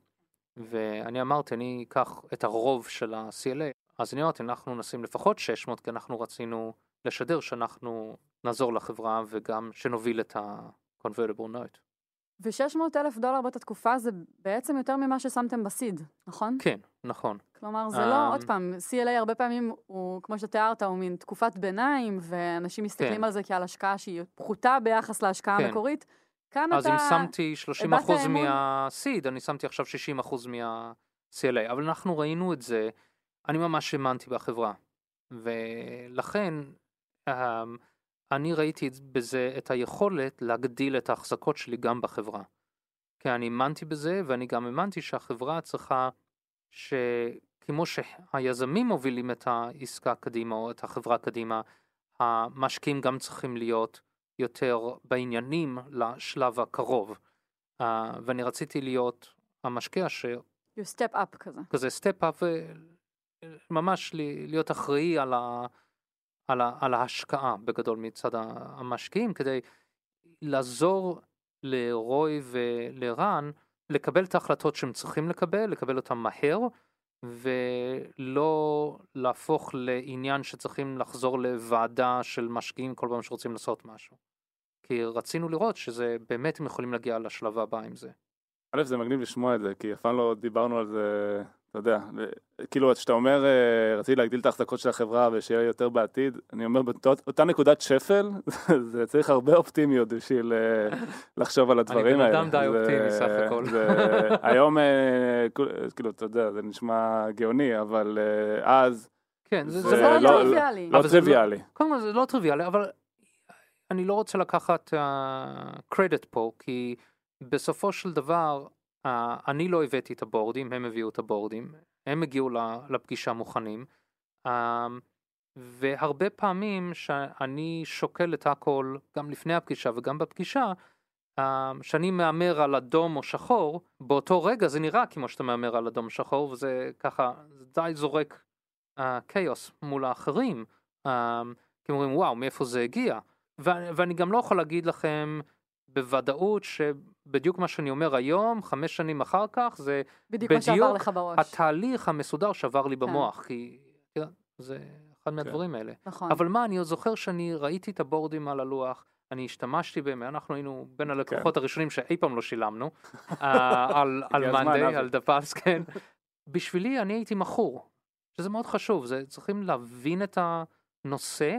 ואני אמרתי, אני אקח את הרוב של ה-CLA, אז אני אמרתי, אנחנו נשים לפחות 600, כי אנחנו רצינו לשדר שאנחנו נעזור לחברה וגם שנוביל את ה-convertible note. ו-600 אלף דולר באותה תקופה זה בעצם יותר ממה ששמתם בסיד, נכון? כן, נכון. כלומר, זה לא, עוד פעם, CLA הרבה פעמים הוא, כמו שתיארת, הוא מין תקופת ביניים, ואנשים מסתכלים כן. על זה כעל השקעה שהיא פחותה ביחס להשקעה כן. המקורית. כאן אז אתה... אז אם שמתי 30 אחוז מהסיד, אני שמתי עכשיו 60 אחוז מה-CLA, אבל אנחנו ראינו את זה, אני ממש האמנתי בחברה, ולכן, אני ראיתי בזה את היכולת להגדיל את ההחזקות שלי גם בחברה. כי אני האמנתי בזה, ואני גם האמנתי שהחברה צריכה, שכמו שהיזמים מובילים את העסקה קדימה, או את החברה קדימה, המשקיעים גם צריכים להיות יותר בעניינים לשלב הקרוב. Uh, ואני רציתי להיות המשקיע ש... You step up כזה. כזה step up, ממש להיות אחראי על ה... על, ה, על ההשקעה בגדול מצד המשקיעים כדי לעזור לרוי ולרן לקבל את ההחלטות שהם צריכים לקבל, לקבל אותן מהר ולא להפוך לעניין שצריכים לחזור לוועדה של משקיעים כל פעם שרוצים לעשות משהו. כי רצינו לראות שזה באמת הם יכולים להגיע לשלב הבא עם זה. א', זה מגניב לשמוע את זה, כי אף פעם לא דיברנו על זה אתה יודע, כאילו כשאתה אומר אה, רציתי להגדיל את ההחזקות של החברה ושיהיה יותר בעתיד, אני אומר באותה נקודת שפל, זה צריך הרבה אופטימיות בשביל אה, לחשוב על הדברים האלה. אני בן אדם די אופטימי סך הכל. היום, אה, כאילו, אתה יודע, זה נשמע גאוני, אבל אז... כן, זה לא, לא טריוויאלי. לא טריוויאלי. קודם כל זה לא טריוויאלי, אבל אני לא רוצה לקחת קרדיט פה, כי בסופו של דבר, אני לא הבאתי את הבורדים, הם הביאו את הבורדים, הם הגיעו לפגישה מוכנים, uh, והרבה פעמים שאני שוקל את הכל, גם לפני הפגישה וגם בפגישה, uh, שאני מהמר על אדום או שחור, באותו רגע זה נראה כמו שאתה מהמר על אדום שחור, וזה ככה, זה די זורק כאוס uh, מול האחרים, uh, כי אומרים וואו, מאיפה זה הגיע? ואני גם לא יכול להגיד לכם, בוודאות שבדיוק מה שאני אומר היום, חמש שנים אחר כך, זה בדיוק מה שעבר בדיוק לך בראש. התהליך המסודר שעבר לי במוח, כי את יודעת, זה אחד מהדברים האלה. נכון. אבל מה, אני עוד זוכר שאני ראיתי את הבורדים על הלוח, אני השתמשתי בהם, אנחנו היינו בין הלקוחות הראשונים שאי פעם לא שילמנו, אה, על על מאנדיי. על דפס, כן. בשבילי אני הייתי מכור, שזה מאוד חשוב, זה צריכים להבין את הנושא,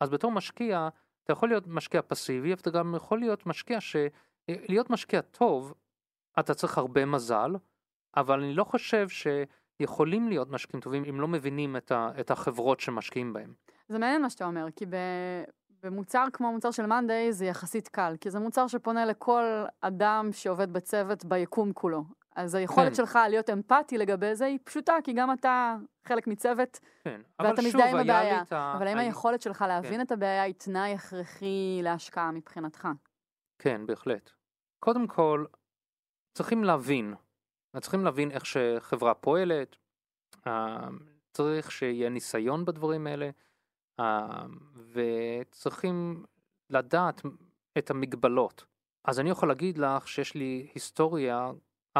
אז בתור משקיע, אתה יכול להיות משקיע פסיבי, אבל אתה גם יכול להיות משקיע ש... להיות משקיע טוב, אתה צריך הרבה מזל, אבל אני לא חושב שיכולים להיות משקיעים טובים אם לא מבינים את, ה... את החברות שמשקיעים בהם. זה מעניין מה שאתה אומר, כי ב... במוצר כמו המוצר של מאנדיי זה יחסית קל, כי זה מוצר שפונה לכל אדם שעובד בצוות ביקום כולו. אז היכולת כן. שלך להיות אמפתי לגבי זה היא פשוטה, כי גם אתה חלק מצוות, כן, ואתה מזדהה עם הבעיה. ה... אבל האם היה- היכולת שלך להבין כן. את הבעיה היא תנאי הכרחי להשקעה מבחינתך? כן, בהחלט. קודם כל, צריכים להבין, צריכים להבין איך שחברה פועלת, אה, צריך שיהיה ניסיון בדברים האלה, אה, וצריכים לדעת את המגבלות. אז אני יכול להגיד לך שיש לי היסטוריה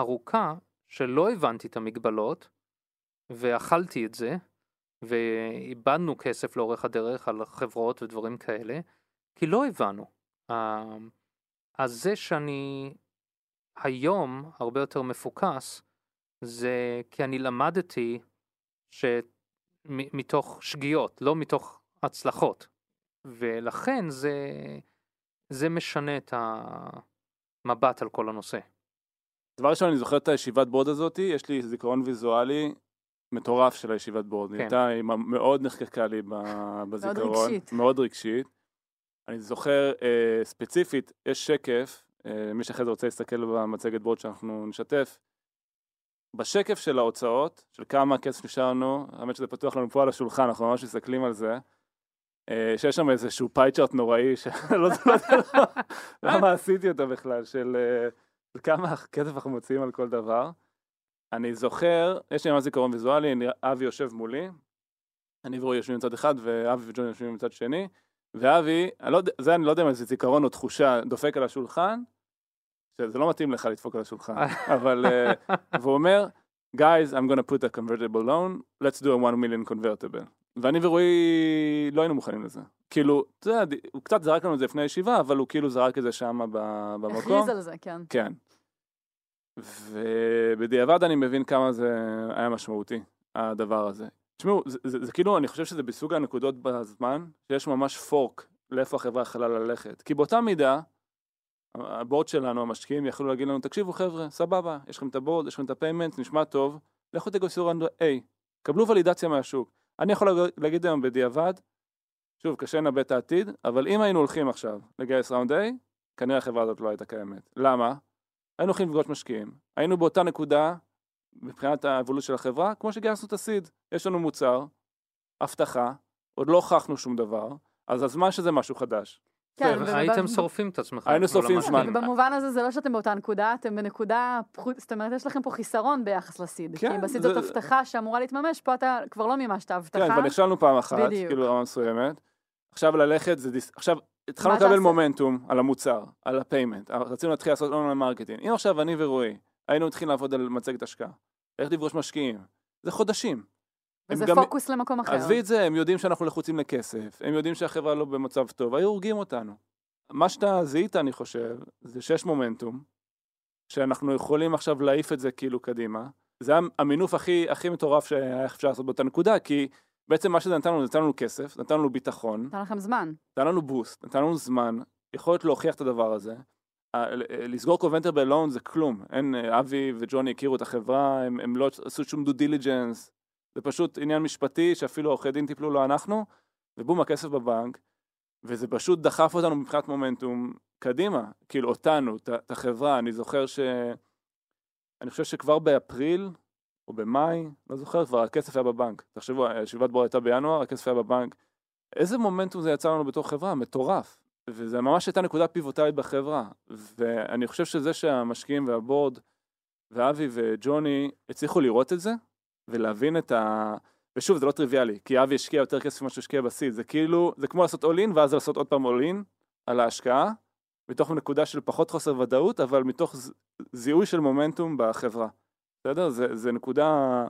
ארוכה שלא הבנתי את המגבלות, ואכלתי את זה, ואיבדנו כסף לאורך הדרך על חברות ודברים כאלה, כי לא הבנו. אה, אז זה שאני היום הרבה יותר מפוקס, זה כי אני למדתי שמתוך שגיאות, לא מתוך הצלחות. ולכן זה, זה משנה את המבט על כל הנושא. דבר ראשון, אני זוכר את הישיבת בורד הזאת, יש לי זיכרון ויזואלי מטורף של הישיבת בורד. היא כן. הייתה, מאוד נחקקה לי בזיכרון. רגשית. מאוד רגשית. אני זוכר אה, ספציפית, יש שקף, אה, מי שאחרי זה רוצה להסתכל במצגת בורד שאנחנו נשתף. בשקף של ההוצאות, של כמה כסף נשאר לנו, האמת שזה פתוח לנו פה על השולחן, אנחנו ממש מסתכלים על זה. אה, שיש שם איזשהו פייצ'ארט נוראי, שלא לא יודע למה עשיתי אותו בכלל, של אה, של כמה כסף אנחנו מוציאים על כל דבר. אני זוכר, יש לי ממש זיכרון ויזואלי, אני- אבי יושב מולי, אני ורועי יושבים מצד אחד, ואבי וג'וני יושבים מצד שני, ואבי, אני לא, זה אני לא יודע אם זה זיכרון או תחושה, דופק על השולחן, שזה לא מתאים לך לדפוק על השולחן, אבל, אה, והוא אומר, guys, I'm gonna put a convertible loan, let's do a 1 million convertible. ואני ורועי לא היינו מוכנים לזה. כאילו, אתה יודע, הוא קצת זרק לנו את זה לפני הישיבה, אבל הוא כאילו זרק את זה שם במקום. הכריז על זה, כן. כן. ובדיעבד אני מבין כמה זה היה משמעותי, הדבר הזה. תשמעו, זה, זה, זה כאילו, אני חושב שזה בסוג הנקודות בזמן, שיש ממש פורק לאיפה החברה יכולה ללכת. כי באותה מידה, ה board שלנו, המשקיעים, יכלו להגיד לנו, תקשיבו חבר'ה, סבבה, יש לכם את ה board, יש לכם את ה payment, נשמע טוב, לכו תגייסו round A, קבלו ולידציה מהשוק. אני יכול להג- להגיד היום בדיעבד, שוב, קשה לנבא את העתיד, אבל אם היינו הולכים עכשיו לגייס round A, כנראה החברה הזאת לא הייתה קיימת. למה? היינו הולכים לפגוש משקיעים, היינו באותה נקודה מבחינת האבולוציה של החברה, כמו שגייסנו את ה seed. יש לנו מוצר, הבטחה, עוד לא הוכחנו שום דבר, אז הזמן שזה משהו חדש. כן, הייתם שורפים את עצמכם. היינו כמו שורפים. זמן. במובן הזה זה לא שאתם באותה נקודה, אתם בנקודה, זאת אומרת, יש לכם פה חיסרון ביחס ל seed. כן, כי ב seed זאת הבטחה שאמורה להתממש, פה אתה כבר לא מימשת הבטחה. כן, כבר נכשלנו פעם אחת. כאילו רמה מסוימת. עכשיו ללכת זה דיס... עכשיו התחלנו לקבל? מומנטום על המוצר, על ה payment, רצינו להתחיל לעשות online marketing. אם עכשיו אני ורועי היינו מתחילים לעבוד על מצגת השקעה, איך לפגוש משקיעים, זה חודשים. וזה גם- פוקוס למקום אחר. עזבי את זה, הם יודעים שאנחנו לחוצים לכסף, הם יודעים שהחברה לא במצב טוב, היו הורגים אותנו. מה שאתה זיהית, אני חושב, זה שיש מומנטום, שאנחנו יכולים עכשיו להעיף את זה כאילו קדימה. זה המינוף הכי, הכי מטורף שהיה אפשר לעשות באותה נקודה, כי בעצם מה שזה נתן לנו, נתן לנו כסף, נתן לנו ביטחון, נתן לכם זמן. נתן לנו boost, נתן לנו זמן, יכולת להוכיח את הדבר הזה. ה- ל- לסגור convertible loan זה כלום, אין, אה, אבי וג'וני הכירו את החברה, הם, הם לא עשו שום due diligence, זה פשוט עניין משפטי שאפילו עורכי דין טיפלו לא אנחנו, ובום הכסף בבנק, וזה פשוט דחף אותנו מבחינת מומנטום קדימה, כאילו אותנו, את החברה, אני זוכר ש... אני חושב שכבר באפריל או במאי, לא זוכר כבר, הכסף היה בבנק. תחשבו, ישיבת בור הייתה בינואר, הכסף היה בבנק. איזה מומנטום זה יצא לנו בתור חברה, מטורף. וזה ממש הייתה נקודה פיבוטלית בחברה. ואני חושב שזה שהמשקיעים והבורד, ואבי וג'וני הצליחו לראות את זה, ולהבין את ה... ושוב, זה לא טריוויאלי, כי אבי השקיע יותר כסף ממה שהוא השקיע בסיד. זה כאילו, זה כמו לעשות אול אין, ואז לעשות עוד פעם אול אין על ההשקעה, מתוך נקודה של פחות חוסר ודאות, אבל מתוך זיהוי של מומנטום בחברה. בסדר? זה, זה נקודה...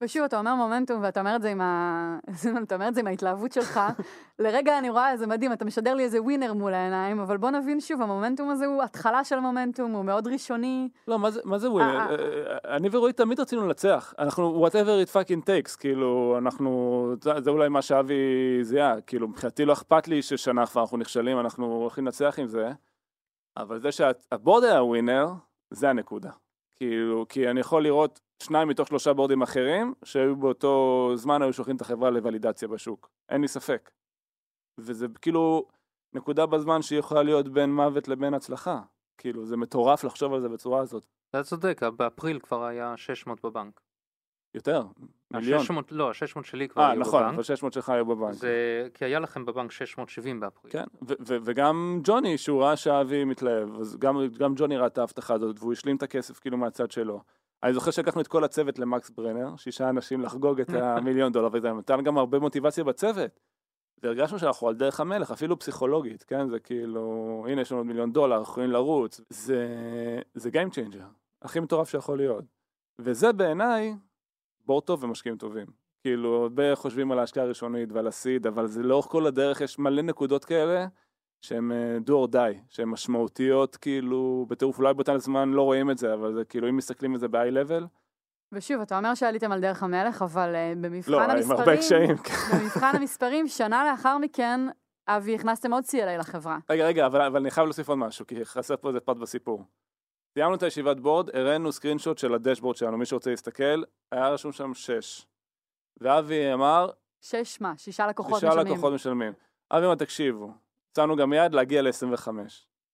ושוב, אתה אומר מומנטום, ואתה אומר את זה עם ה... אתה אומר את זה עם ההתלהבות שלך. לרגע אני רואה איזה מדהים, אתה משדר לי איזה ווינר מול העיניים, אבל בוא נבין שוב, המומנטום הזה הוא התחלה של מומנטום, הוא מאוד ראשוני. לא, מה זה, מה זה ווינר? אה, אה, אני ורועי תמיד רצינו לנצח. אנחנו, whatever it fucking takes, כאילו, אנחנו, זה, זה אולי מה שאבי זיהה, כאילו, מבחינתי לא אכפת לי ששנה כבר אנחנו נכשלים, אנחנו הולכים לנצח עם זה, אבל זה שהבורד היה ווינר, זה הנקודה. כאילו, כי אני יכול לראות שניים מתוך שלושה בורדים אחרים, שהיו באותו זמן היו שולחים את החברה לוולידציה בשוק. אין לי ספק. וזה כאילו נקודה בזמן שהיא יכולה להיות בין מוות לבין הצלחה. כאילו, זה מטורף לחשוב על זה בצורה הזאת. אתה צודק, באפריל כבר היה 600 בבנק. יותר, מיליון. ה-600, לא, ה-600 שלי כבר אה, היו נכון, בבנק. אבל 600 שלך היו בבנק. זה כי היה לכם בבנק 670 באפריל. כן, ו- ו- וגם ג'וני, שהוא ראה שאבי מתלהב, אז גם, גם ג'וני ראה את ההבטחה הזאת, והוא השלים את הכסף כאילו מהצד שלו. אני זוכר שלקחנו את כל הצוות למקס ברנר, שישה אנשים לחגוג את המיליון דולר, וזה נתן גם הרבה מוטיבציה בצוות. והרגשנו שאנחנו על דרך המלך, אפילו פסיכולוגית, כן? זה כאילו, הנה יש לנו מיליון דולר, אנחנו יכולים לרוץ. זה, זה Game Changer, הכי מטורף שיכול להיות. וזה בעיניי בור טוב ומשקיעים טובים. כאילו, הרבה חושבים על ההשקעה הראשונית ועל הסיד, אבל זה לאורך כל הדרך יש מלא נקודות כאלה שהן אה, do or die, שהן משמעותיות כאילו בטירוף, אולי באותן זמן לא רואים את זה, אבל זה כאילו אם מסתכלים על זה ב-high level, ושוב, אתה אומר שעליתם על דרך המלך, אבל uh, במבחן לא, עם המספרים... הרבה קשיים. כן. במבחן המספרים, שנה לאחר מכן, אבי, הכנסתם עוד CLA לחברה. רגע, רגע, אבל, אבל אני חייב להוסיף עוד משהו, כי חסר פה איזה פרט בסיפור. סיימנו את הישיבת בורד, הראינו סקרינשוט של הדשבורד שלנו, מי שרוצה להסתכל, היה רשום שם 6. ואבי אמר, שש מה? שישה לקוחות שישה משלמים. לקוחות משלמים. אבי אמר, תקשיבו, הצענו גם יד להגיע ל-25.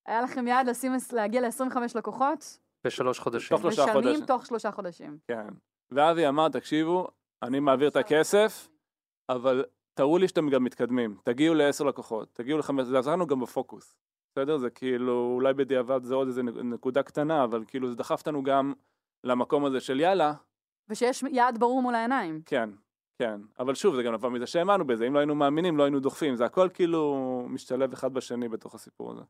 היה לכם יעד לשים, להגיע ל-25 לקוחות, בשלוש חודשים. תוך שלושה משלמים חודשים. תוך שלושה חודשים. כן. ואבי אמר, תקשיבו, אני מעביר את הכסף, אבל תראו לי שאתם גם מתקדמים. תגיעו לעשר לקוחות, תגיעו לחמש, זה עזר לנו גם בפוקוס. בסדר? זה כאילו, אולי בדיעבד זה עוד איזה נקודה קטנה, אבל כאילו זה דחף אותנו גם למקום הזה של יאללה, ושיש יעד ברור מול העיניים. כן, כן. אבל שוב, זה גם נבע מזה שהאמנו בזה, אם לא היינו מאמינים, לא היינו דוחפים. זה הכל כאילו משתלב אחד בשני בתוך הסיפור הזה.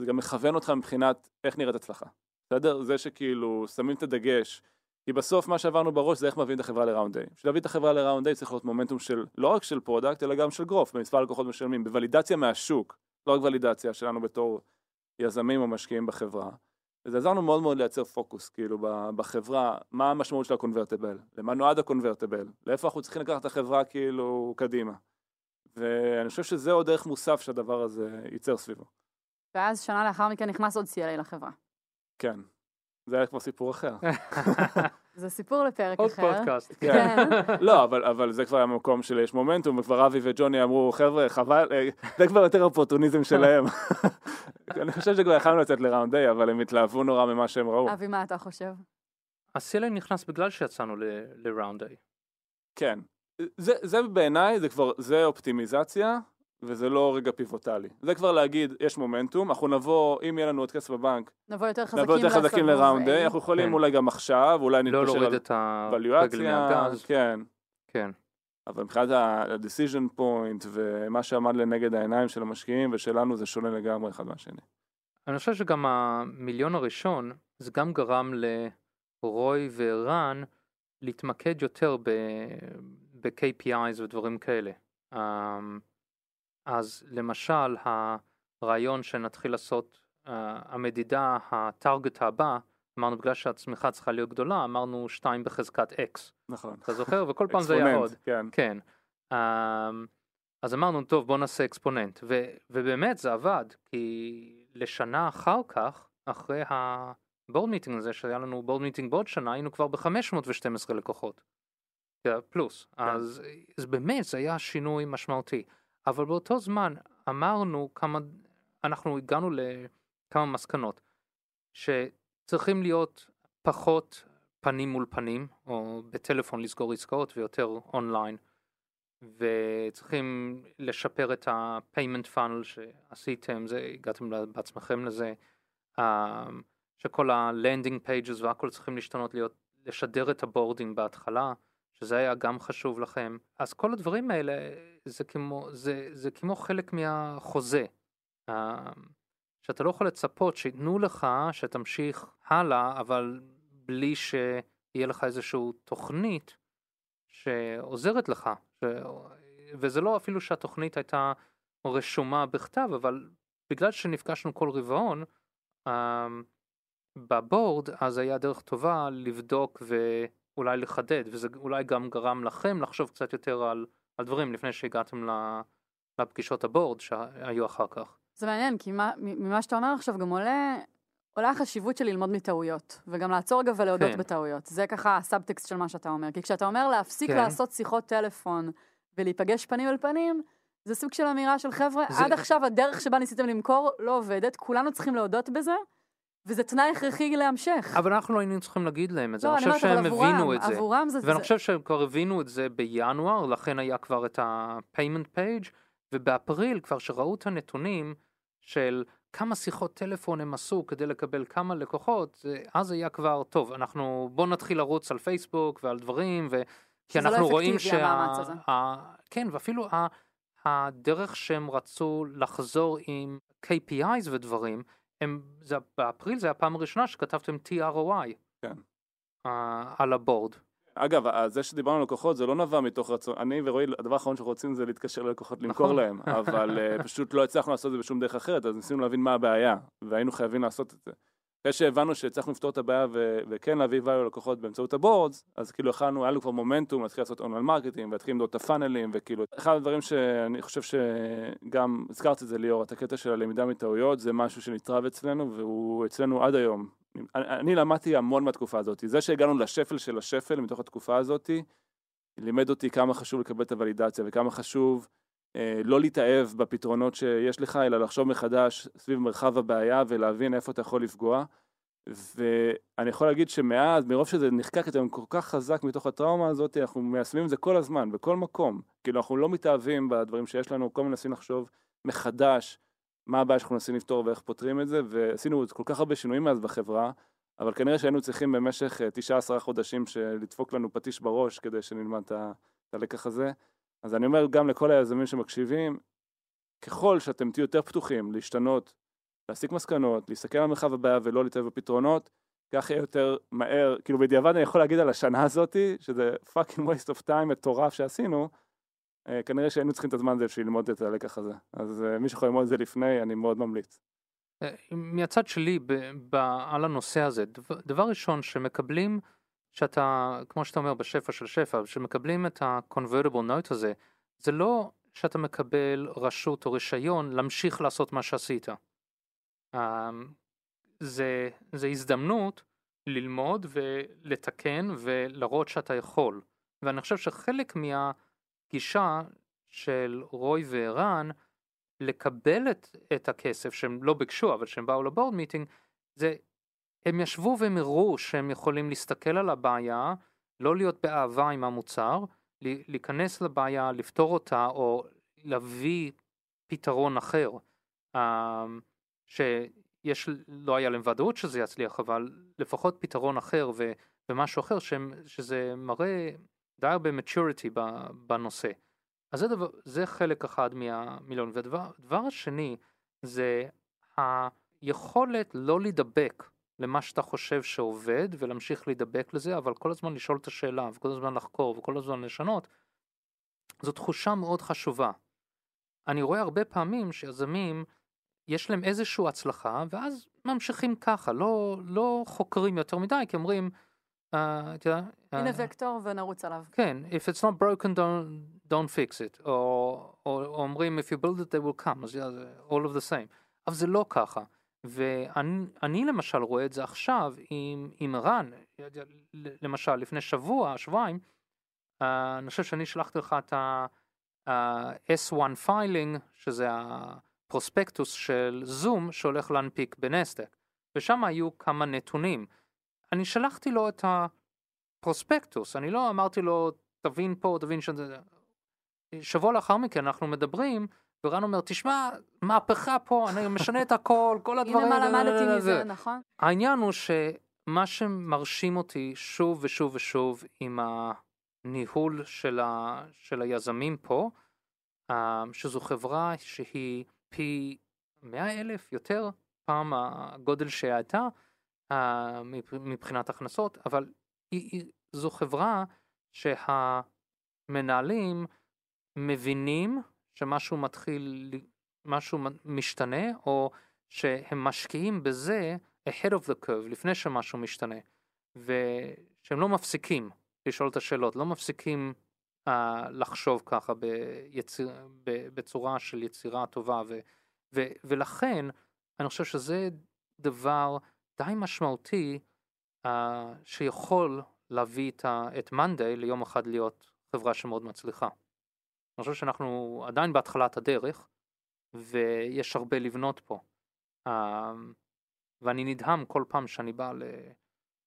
זה גם מכוון אותך מבחינת איך נראית הצלחה. בסדר? זה שכאילו שמים את הדגש. כי בסוף מה שעברנו בראש זה איך מביאים את החברה ל round A. בשביל להביא את החברה ל round A צריך להיות מומנטום של, לא רק של product, אלא גם של growth, במספר לקוחות משלמים, בוולידציה מהשוק, לא רק ולידציה שלנו בתור יזמים או משקיעים בחברה. וזה עזר לנו מאוד מאוד לייצר פוקוס, כאילו, בחברה, מה המשמעות של ה convertible, למה נועד ה convertible, לאיפה אנחנו צריכים לקחת את החברה כאילו קדימה. ואני חושב שזה עוד ערך מוסף שהדבר הזה ייצר סביבו. ואז שנה לאחר מכן נכנס עוד CLA לחברה. כן. זה היה כבר סיפור אחר. זה סיפור לפרק עוד אחר. פודקאסט. כן. לא, אבל, אבל זה כבר היה מקום של יש מומנטום, וכבר אבי וג'וני אמרו, חבר'ה, חבל, אה, זה כבר יותר אופורטוניזם שלהם. אני חושב שכבר יכלנו לצאת לראונד איי, אבל הם התלהבו נורא ממה שהם ראו. אבי, מה אתה חושב? ה-CLA נכנס בגלל שיצאנו לראונד A. כן. זה, זה בעיניי, זה כבר, זה אופטימיזציה, וזה לא רגע פיבוטלי. זה כבר להגיד, יש מומנטום, אנחנו נבוא, אם יהיה לנו עוד כסף בבנק, נבוא יותר חזקים נבוא יותר חזקים לראונד A. איי, אנחנו יכולים כן. אולי גם עכשיו, אולי לא נתפשר להוריד על את הרגל מהגז. כן. כן. אבל מבחינת ה-decision point ומה שעמד לנגד העיניים של המשקיעים ושלנו זה שונה לגמרי אחד מהשני. אני חושב שגם המיליון הראשון, זה גם גרם לרוי ורן להתמקד יותר ב- ב-KPIs ודברים כאלה. אמ, אז למשל, הרעיון שנתחיל לעשות, אה, המדידה, ה target הבא, אמרנו בגלל שהצמיחה צריכה להיות גדולה, אמרנו 2 בחזקת X. נכון. אתה זוכר? וכל פעם זה היה עוד. כן. כן. אמ, אז אמרנו, טוב, בוא נעשה exponent. ו- ובאמת זה עבד, כי לשנה אחר כך, אחרי ה board meeting הזה, שהיה לנו board meeting בעוד שנה, היינו כבר ב-512 לקוחות. כן, פלוס. אז, אז באמת זה היה שינוי משמעותי. אבל באותו זמן אמרנו כמה, אנחנו הגענו לכמה מסקנות, שצריכים להיות פחות פנים מול פנים, או בטלפון לסגור עסקאות ויותר אונליין. וצריכים לשפר את ה-payment funnel שעשיתם, זה, הגעתם בעצמכם לזה, um, שכל ה-landing pages והכל צריכים להשתנות, להיות, לשדר את ה boarding בהתחלה, שזה היה גם חשוב לכם. אז כל הדברים האלה זה כמו, זה, זה כמו חלק מהחוזה, um, שאתה לא יכול לצפות שייתנו לך שתמשיך הלאה, אבל בלי שיהיה לך איזושהי תוכנית שעוזרת לך. ש... וזה לא אפילו שהתוכנית הייתה רשומה בכתב, אבל בגלל שנפגשנו כל רבעון, אמ, בבורד אז היה דרך טובה לבדוק ואולי לחדד, וזה אולי גם גרם לכם לחשוב קצת יותר על, על דברים לפני שהגעתם לפגישות הבורד שהיו אחר כך. זה מעניין, כי מה, ממה שאתה אומר עכשיו גם עולה, עולה החשיבות של ללמוד מטעויות, וגם לעצור רגע ולהודות כן. בטעויות. זה ככה הסאבטקסט של מה שאתה אומר. כי כשאתה אומר להפסיק כן. לעשות שיחות טלפון ולהיפגש פנים אל פנים, זה סוג של אמירה של חבר'ה, זה- עד עכשיו הדרך שבה ניסיתם למכור לא עובדת, כולנו צריכים להודות בזה, וזה תנאי הכרחי להמשך. אבל אנחנו לא היינו צריכים להגיד להם את זה, לא, אני חושב שהם הבינו את זה. עבורם זה... ואני חושב שהם כבר הבינו את זה בינואר, לכן היה כבר את ה-payment page, ובאפריל כבר שראו את הנתונים של כמה שיחות טלפון הם עשו כדי לקבל כמה לקוחות, אז היה כבר, טוב, אנחנו, בוא נתחיל לרוץ על פייסבוק ועל דברים, ו... כי לא אנחנו רואים אפקטיבי, המאמץ הזה. ה... כן, ואפילו ה... הדרך שהם רצו לחזור עם KPIs ודברים, הם, זה, באפריל זה הפעם הראשונה שכתבתם ת' ROI. כן. אה, על ה board. אגב, ה- זה שדיברנו על לקוחות זה לא נבע מתוך רצון, אני ורועי, הדבר האחרון שאנחנו רוצים זה להתקשר ללקוחות למכור נכון. להם, אבל אה, פשוט לא הצלחנו לעשות את זה בשום דרך אחרת, אז ניסינו להבין מה הבעיה, והיינו חייבים לעשות את זה. אחרי שהבנו שהצלחנו לפתור את הבעיה ו- וכן להביא value ללקוחות באמצעות ה boards, אז כאילו יכלנו, היה לנו כבר מומנטום להתחיל לעשות online marketing ולהתחיל למדוד את הפאנלים וכאילו, אחד הדברים שאני חושב שגם, הזכרת את זה ליאור, את הקטע של הלמידה מטעויות, זה משהו שנצרב אצלנו והוא אצלנו עד היום. אני, אני למדתי המון מהתקופה הזאת, זה שהגענו לשפל של השפל מתוך התקופה הזאת, לימד אותי כמה חשוב לקבל את הוולידציה וכמה חשוב לא להתאהב בפתרונות שיש לך, אלא לחשוב מחדש סביב מרחב הבעיה ולהבין איפה אתה יכול לפגוע. ואני יכול להגיד שמאז, מרוב שזה נחקק אצלנו כל כך חזק מתוך הטראומה הזאת, אנחנו מיישמים את זה כל הזמן, בכל מקום. כאילו אנחנו לא מתאהבים בדברים שיש לנו, כל הזמן מנסים לחשוב מחדש מה הבעיה שאנחנו מנסים לפתור ואיך פותרים את זה, ועשינו כל כך הרבה שינויים מאז בחברה, אבל כנראה שהיינו צריכים במשך אה, תשעה עשרה חודשים לדפוק לנו פטיש בראש כדי שנלמד את הלקח הזה. אז אני אומר גם לכל היזמים שמקשיבים, ככל שאתם תהיו יותר פתוחים להשתנות, להסיק מסקנות, להסתכל על מרחב הבעיה ולא להתאהב בפתרונות, כך יהיה יותר מהר, כאילו בדיעבד אני יכול להגיד על השנה הזאתי, שזה fucking waste of time מטורף שעשינו, אה, כנראה שהיינו צריכים את הזמן הזה בשביל ללמוד את הלקח הזה. אז אה, מי שיכול ללמוד את זה לפני, אני מאוד ממליץ. אה, מהצד שלי ב, ב, על הנושא הזה, דבר, דבר ראשון שמקבלים, שאתה, כמו שאתה אומר בשפע של שפע, שמקבלים את ה-convertible note הזה, זה לא שאתה מקבל רשות או רישיון להמשיך לעשות מה שעשית. אה, זה, זה הזדמנות ללמוד ולתקן ולהראות שאתה יכול. ואני חושב שחלק מהגישה של רוי וערן לקבל את, את הכסף שהם לא ביקשו אבל שהם באו לבורד מיטינג זה הם ישבו והם הראו שהם יכולים להסתכל על הבעיה לא להיות באהבה עם המוצר להיכנס לבעיה לפתור אותה או להביא פתרון אחר אה, שיש לא היה להם ודאות שזה יצליח אבל לפחות פתרון אחר ו, ומשהו אחר שהם, שזה מראה די הרבה maturity בנושא. אז זה, דבר, זה חלק אחד מהמיליון. והדבר השני זה היכולת לא להידבק למה שאתה חושב שעובד ולהמשיך להידבק לזה, אבל כל הזמן לשאול את השאלה וכל הזמן לחקור וכל הזמן לשנות, זו תחושה מאוד חשובה. אני רואה הרבה פעמים שיזמים, יש להם איזושהי הצלחה ואז ממשיכים ככה, לא, לא חוקרים יותר מדי, כי אומרים, אה, אתה יודע, הנה אה, וקטור ונרוץ עליו. כן, if it's not broken don't, don't fix it, או, או, או אומרים if you build it they will come, אז all of the same, אבל זה לא ככה, ואני אני למשל רואה את זה עכשיו עם, עם ערן, למשל לפני שבוע, שבועיים, uh, אני חושב שאני שלחתי לך את ה-S1 filing, שזה ה prospectus של זום שהולך להנפיק בנסדק, ושם היו כמה נתונים. אני שלחתי לו את ה... פרוספקטוס, אני לא אמרתי לו תבין פה, תבין שזה... שבוע לאחר מכן אנחנו מדברים, ורן אומר, תשמע, מהפכה פה, אני משנה את הכל, כל הדברים... הנה מה למדתי זה." מזה, נכון? העניין הוא שמה שמרשים אותי שוב ושוב ושוב עם הניהול של, ה... של היזמים פה, אה, שזו חברה שהיא פי מאה אלף יותר פעם הגודל שהייתה אה, מבח- מבחינת הכנסות, אבל היא, זו חברה שהמנהלים מבינים שמשהו מתחיל, משהו משתנה, או שהם משקיעים בזה ahead of the curve, לפני שמשהו משתנה, ושהם לא מפסיקים לשאול את השאלות, לא מפסיקים uh, לחשוב ככה ביציר, ב, בצורה של יצירה טובה, ו, ו, ולכן אני חושב שזה דבר די משמעותי uh, שיכול להביא את, ה- את מאנדיי ליום אחד להיות חברה שמאוד מצליחה. אני חושב שאנחנו עדיין בהתחלת הדרך, ויש הרבה לבנות פה. Uh, ואני נדהם כל פעם שאני בא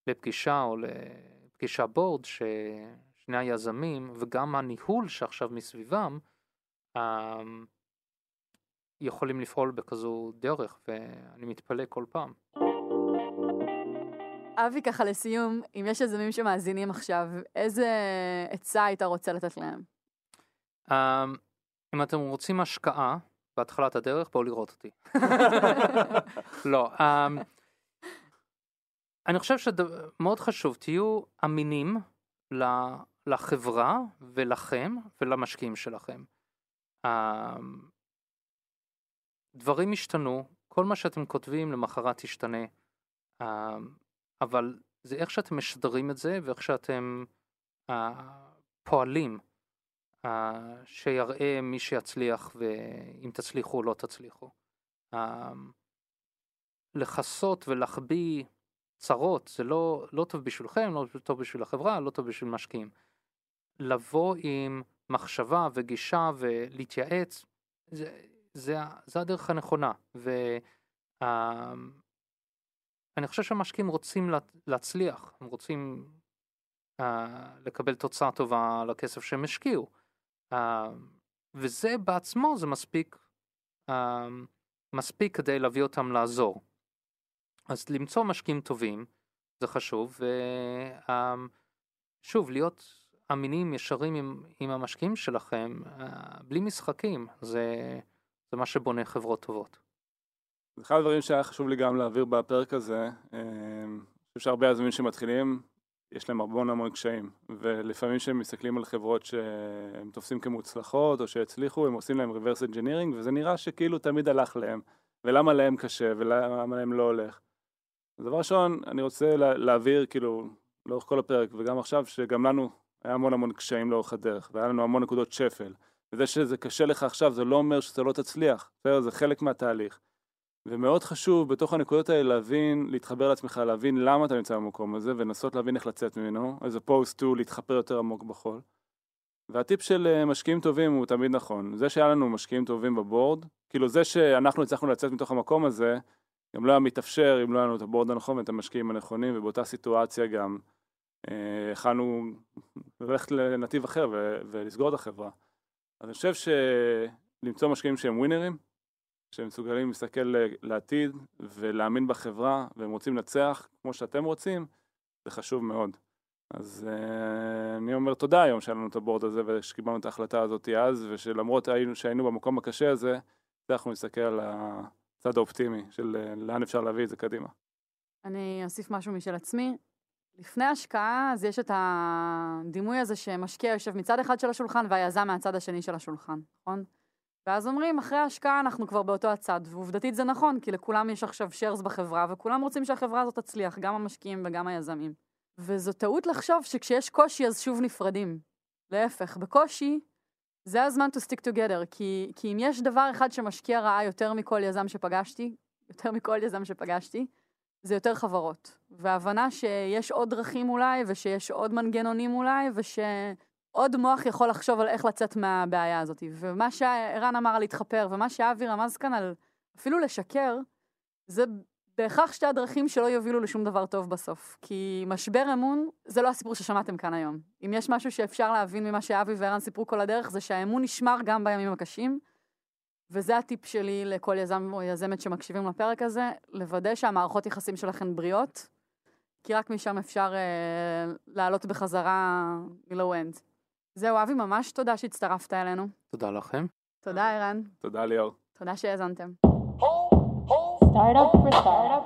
לפגישה או לפגישה בורד, ששני היזמים וגם הניהול שעכשיו מסביבם, uh, יכולים לפעול בכזו דרך, ואני מתפלא כל פעם. אבי, ככה לסיום, אם יש יזמים שמאזינים עכשיו, איזה עצה היית רוצה לתת להם? Um, אם אתם רוצים השקעה בהתחלת הדרך, בואו לראות אותי. לא, um, אני חושב שמאוד חשוב, תהיו אמינים לחברה ולכם ולמשקיעים שלכם. Um, דברים השתנו, כל מה שאתם כותבים למחרת ישתנה, אבל זה איך שאתם משדרים את זה ואיך שאתם uh, פועלים. שיראה מי שיצליח ואם תצליחו או לא תצליחו. Uh, לכסות ולהחביא צרות זה לא, לא טוב בשבילכם, לא טוב בשביל החברה, לא טוב בשביל משקיעים. לבוא עם מחשבה וגישה ולהתייעץ, זה, זה, זה הדרך הנכונה. ואני uh, חושב שהמשקיעים רוצים לה, להצליח, הם רוצים uh, לקבל תוצאה טובה על הכסף שהם השקיעו. Uh, וזה בעצמו זה מספיק, uh, מספיק כדי להביא אותם לעזור. אז למצוא משקיעים טובים זה חשוב, ושוב, להיות אמינים, ישרים עם, עם המשקיעים שלכם, uh, בלי משחקים, זה, זה מה שבונה חברות טובות. אחד הדברים שהיה חשוב לי גם להעביר בפרק הזה, אני חושב שהרבה יזמים שמתחילים, יש להם המון המון קשיים, ולפעמים כשהם מסתכלים על חברות שהם תופסים כמוצלחות או שהצליחו, הם עושים להם reverse engineering, וזה נראה שכאילו תמיד הלך להם, ולמה להם קשה ולמה להם לא הולך. דבר ראשון, אני רוצה לה, להעביר כאילו לאורך כל הפרק, וגם עכשיו, שגם לנו היה המון המון קשיים לאורך הדרך, והיה לנו המון נקודות שפל. וזה שזה קשה לך עכשיו, זה לא אומר שזה לא תצליח? זה חלק מהתהליך. ומאוד חשוב בתוך הנקודות האלה להבין, להתחבר לעצמך, להבין למה אתה נמצא במקום הזה, ולנסות להבין איך לצאת ממנו, as opposed to להתחפר יותר עמוק בחול. והטיפ של אה, משקיעים טובים הוא תמיד נכון. זה שהיה לנו משקיעים טובים בבורד, כאילו זה שאנחנו הצלחנו לצאת מתוך המקום הזה, גם לא היה מתאפשר אם לא היה לנו את הבורד הנכון ואת המשקיעים הנכונים, ובאותה סיטואציה גם אה, יכלנו ללכת לנתיב אחר ולסגור את החברה. אז אני חושב שלמצוא משקיעים שהם ווינרים, שהם מסוגלים להסתכל לעתיד ולהאמין בחברה והם רוצים לנצח כמו שאתם רוצים, זה חשוב מאוד. אז uh, אני אומר תודה היום שהיה לנו את הבורד הזה ושקיבלנו את ההחלטה הזאת אז, ושלמרות היינו, שהיינו במקום הקשה הזה, הצלחנו להסתכל על הצד האופטימי של uh, לאן אפשר להביא את זה קדימה. אני אוסיף משהו משל עצמי. לפני השקעה, אז יש את הדימוי הזה שמשקיע יושב מצד אחד של השולחן והיזם מהצד השני של השולחן, נכון? ואז אומרים, אחרי ההשקעה אנחנו כבר באותו הצד, ועובדתית זה נכון, כי לכולם יש עכשיו שיירס בחברה, וכולם רוצים שהחברה הזאת תצליח, גם המשקיעים וגם היזמים. וזו טעות לחשוב שכשיש קושי אז שוב נפרדים. להפך, בקושי זה הזמן to stick together, כי, כי אם יש דבר אחד שמשקיע רעה יותר מכל יזם שפגשתי, יותר מכל יזם שפגשתי, זה יותר חברות. והבנה שיש עוד דרכים אולי, ושיש עוד מנגנונים אולי, ושעוד מוח יכול לחשוב על איך לצאת מהבעיה הזאת. ומה שערן אמר על להתחפר, ומה שאבי רמז כאן על אפילו לשקר, זה בהכרח שתי הדרכים שלא יובילו לשום דבר טוב בסוף. כי משבר אמון זה לא הסיפור ששמעתם כאן היום. אם יש משהו שאפשר להבין ממה שאבי וערן סיפרו כל הדרך, זה שהאמון נשמר גם בימים הקשים. וזה הטיפ שלי לכל יזם או יזמת שמקשיבים לפרק הזה, לוודא שהמערכות יחסים שלכם בריאות, כי רק משם אפשר אה, לעלות בחזרה מלואו אנד. זהו, אבי, ממש תודה שהצטרפת אלינו. תודה לכם. תודה, ערן. תודה, ליאור. תודה שהאזנתם. Oh, oh. startup for startup.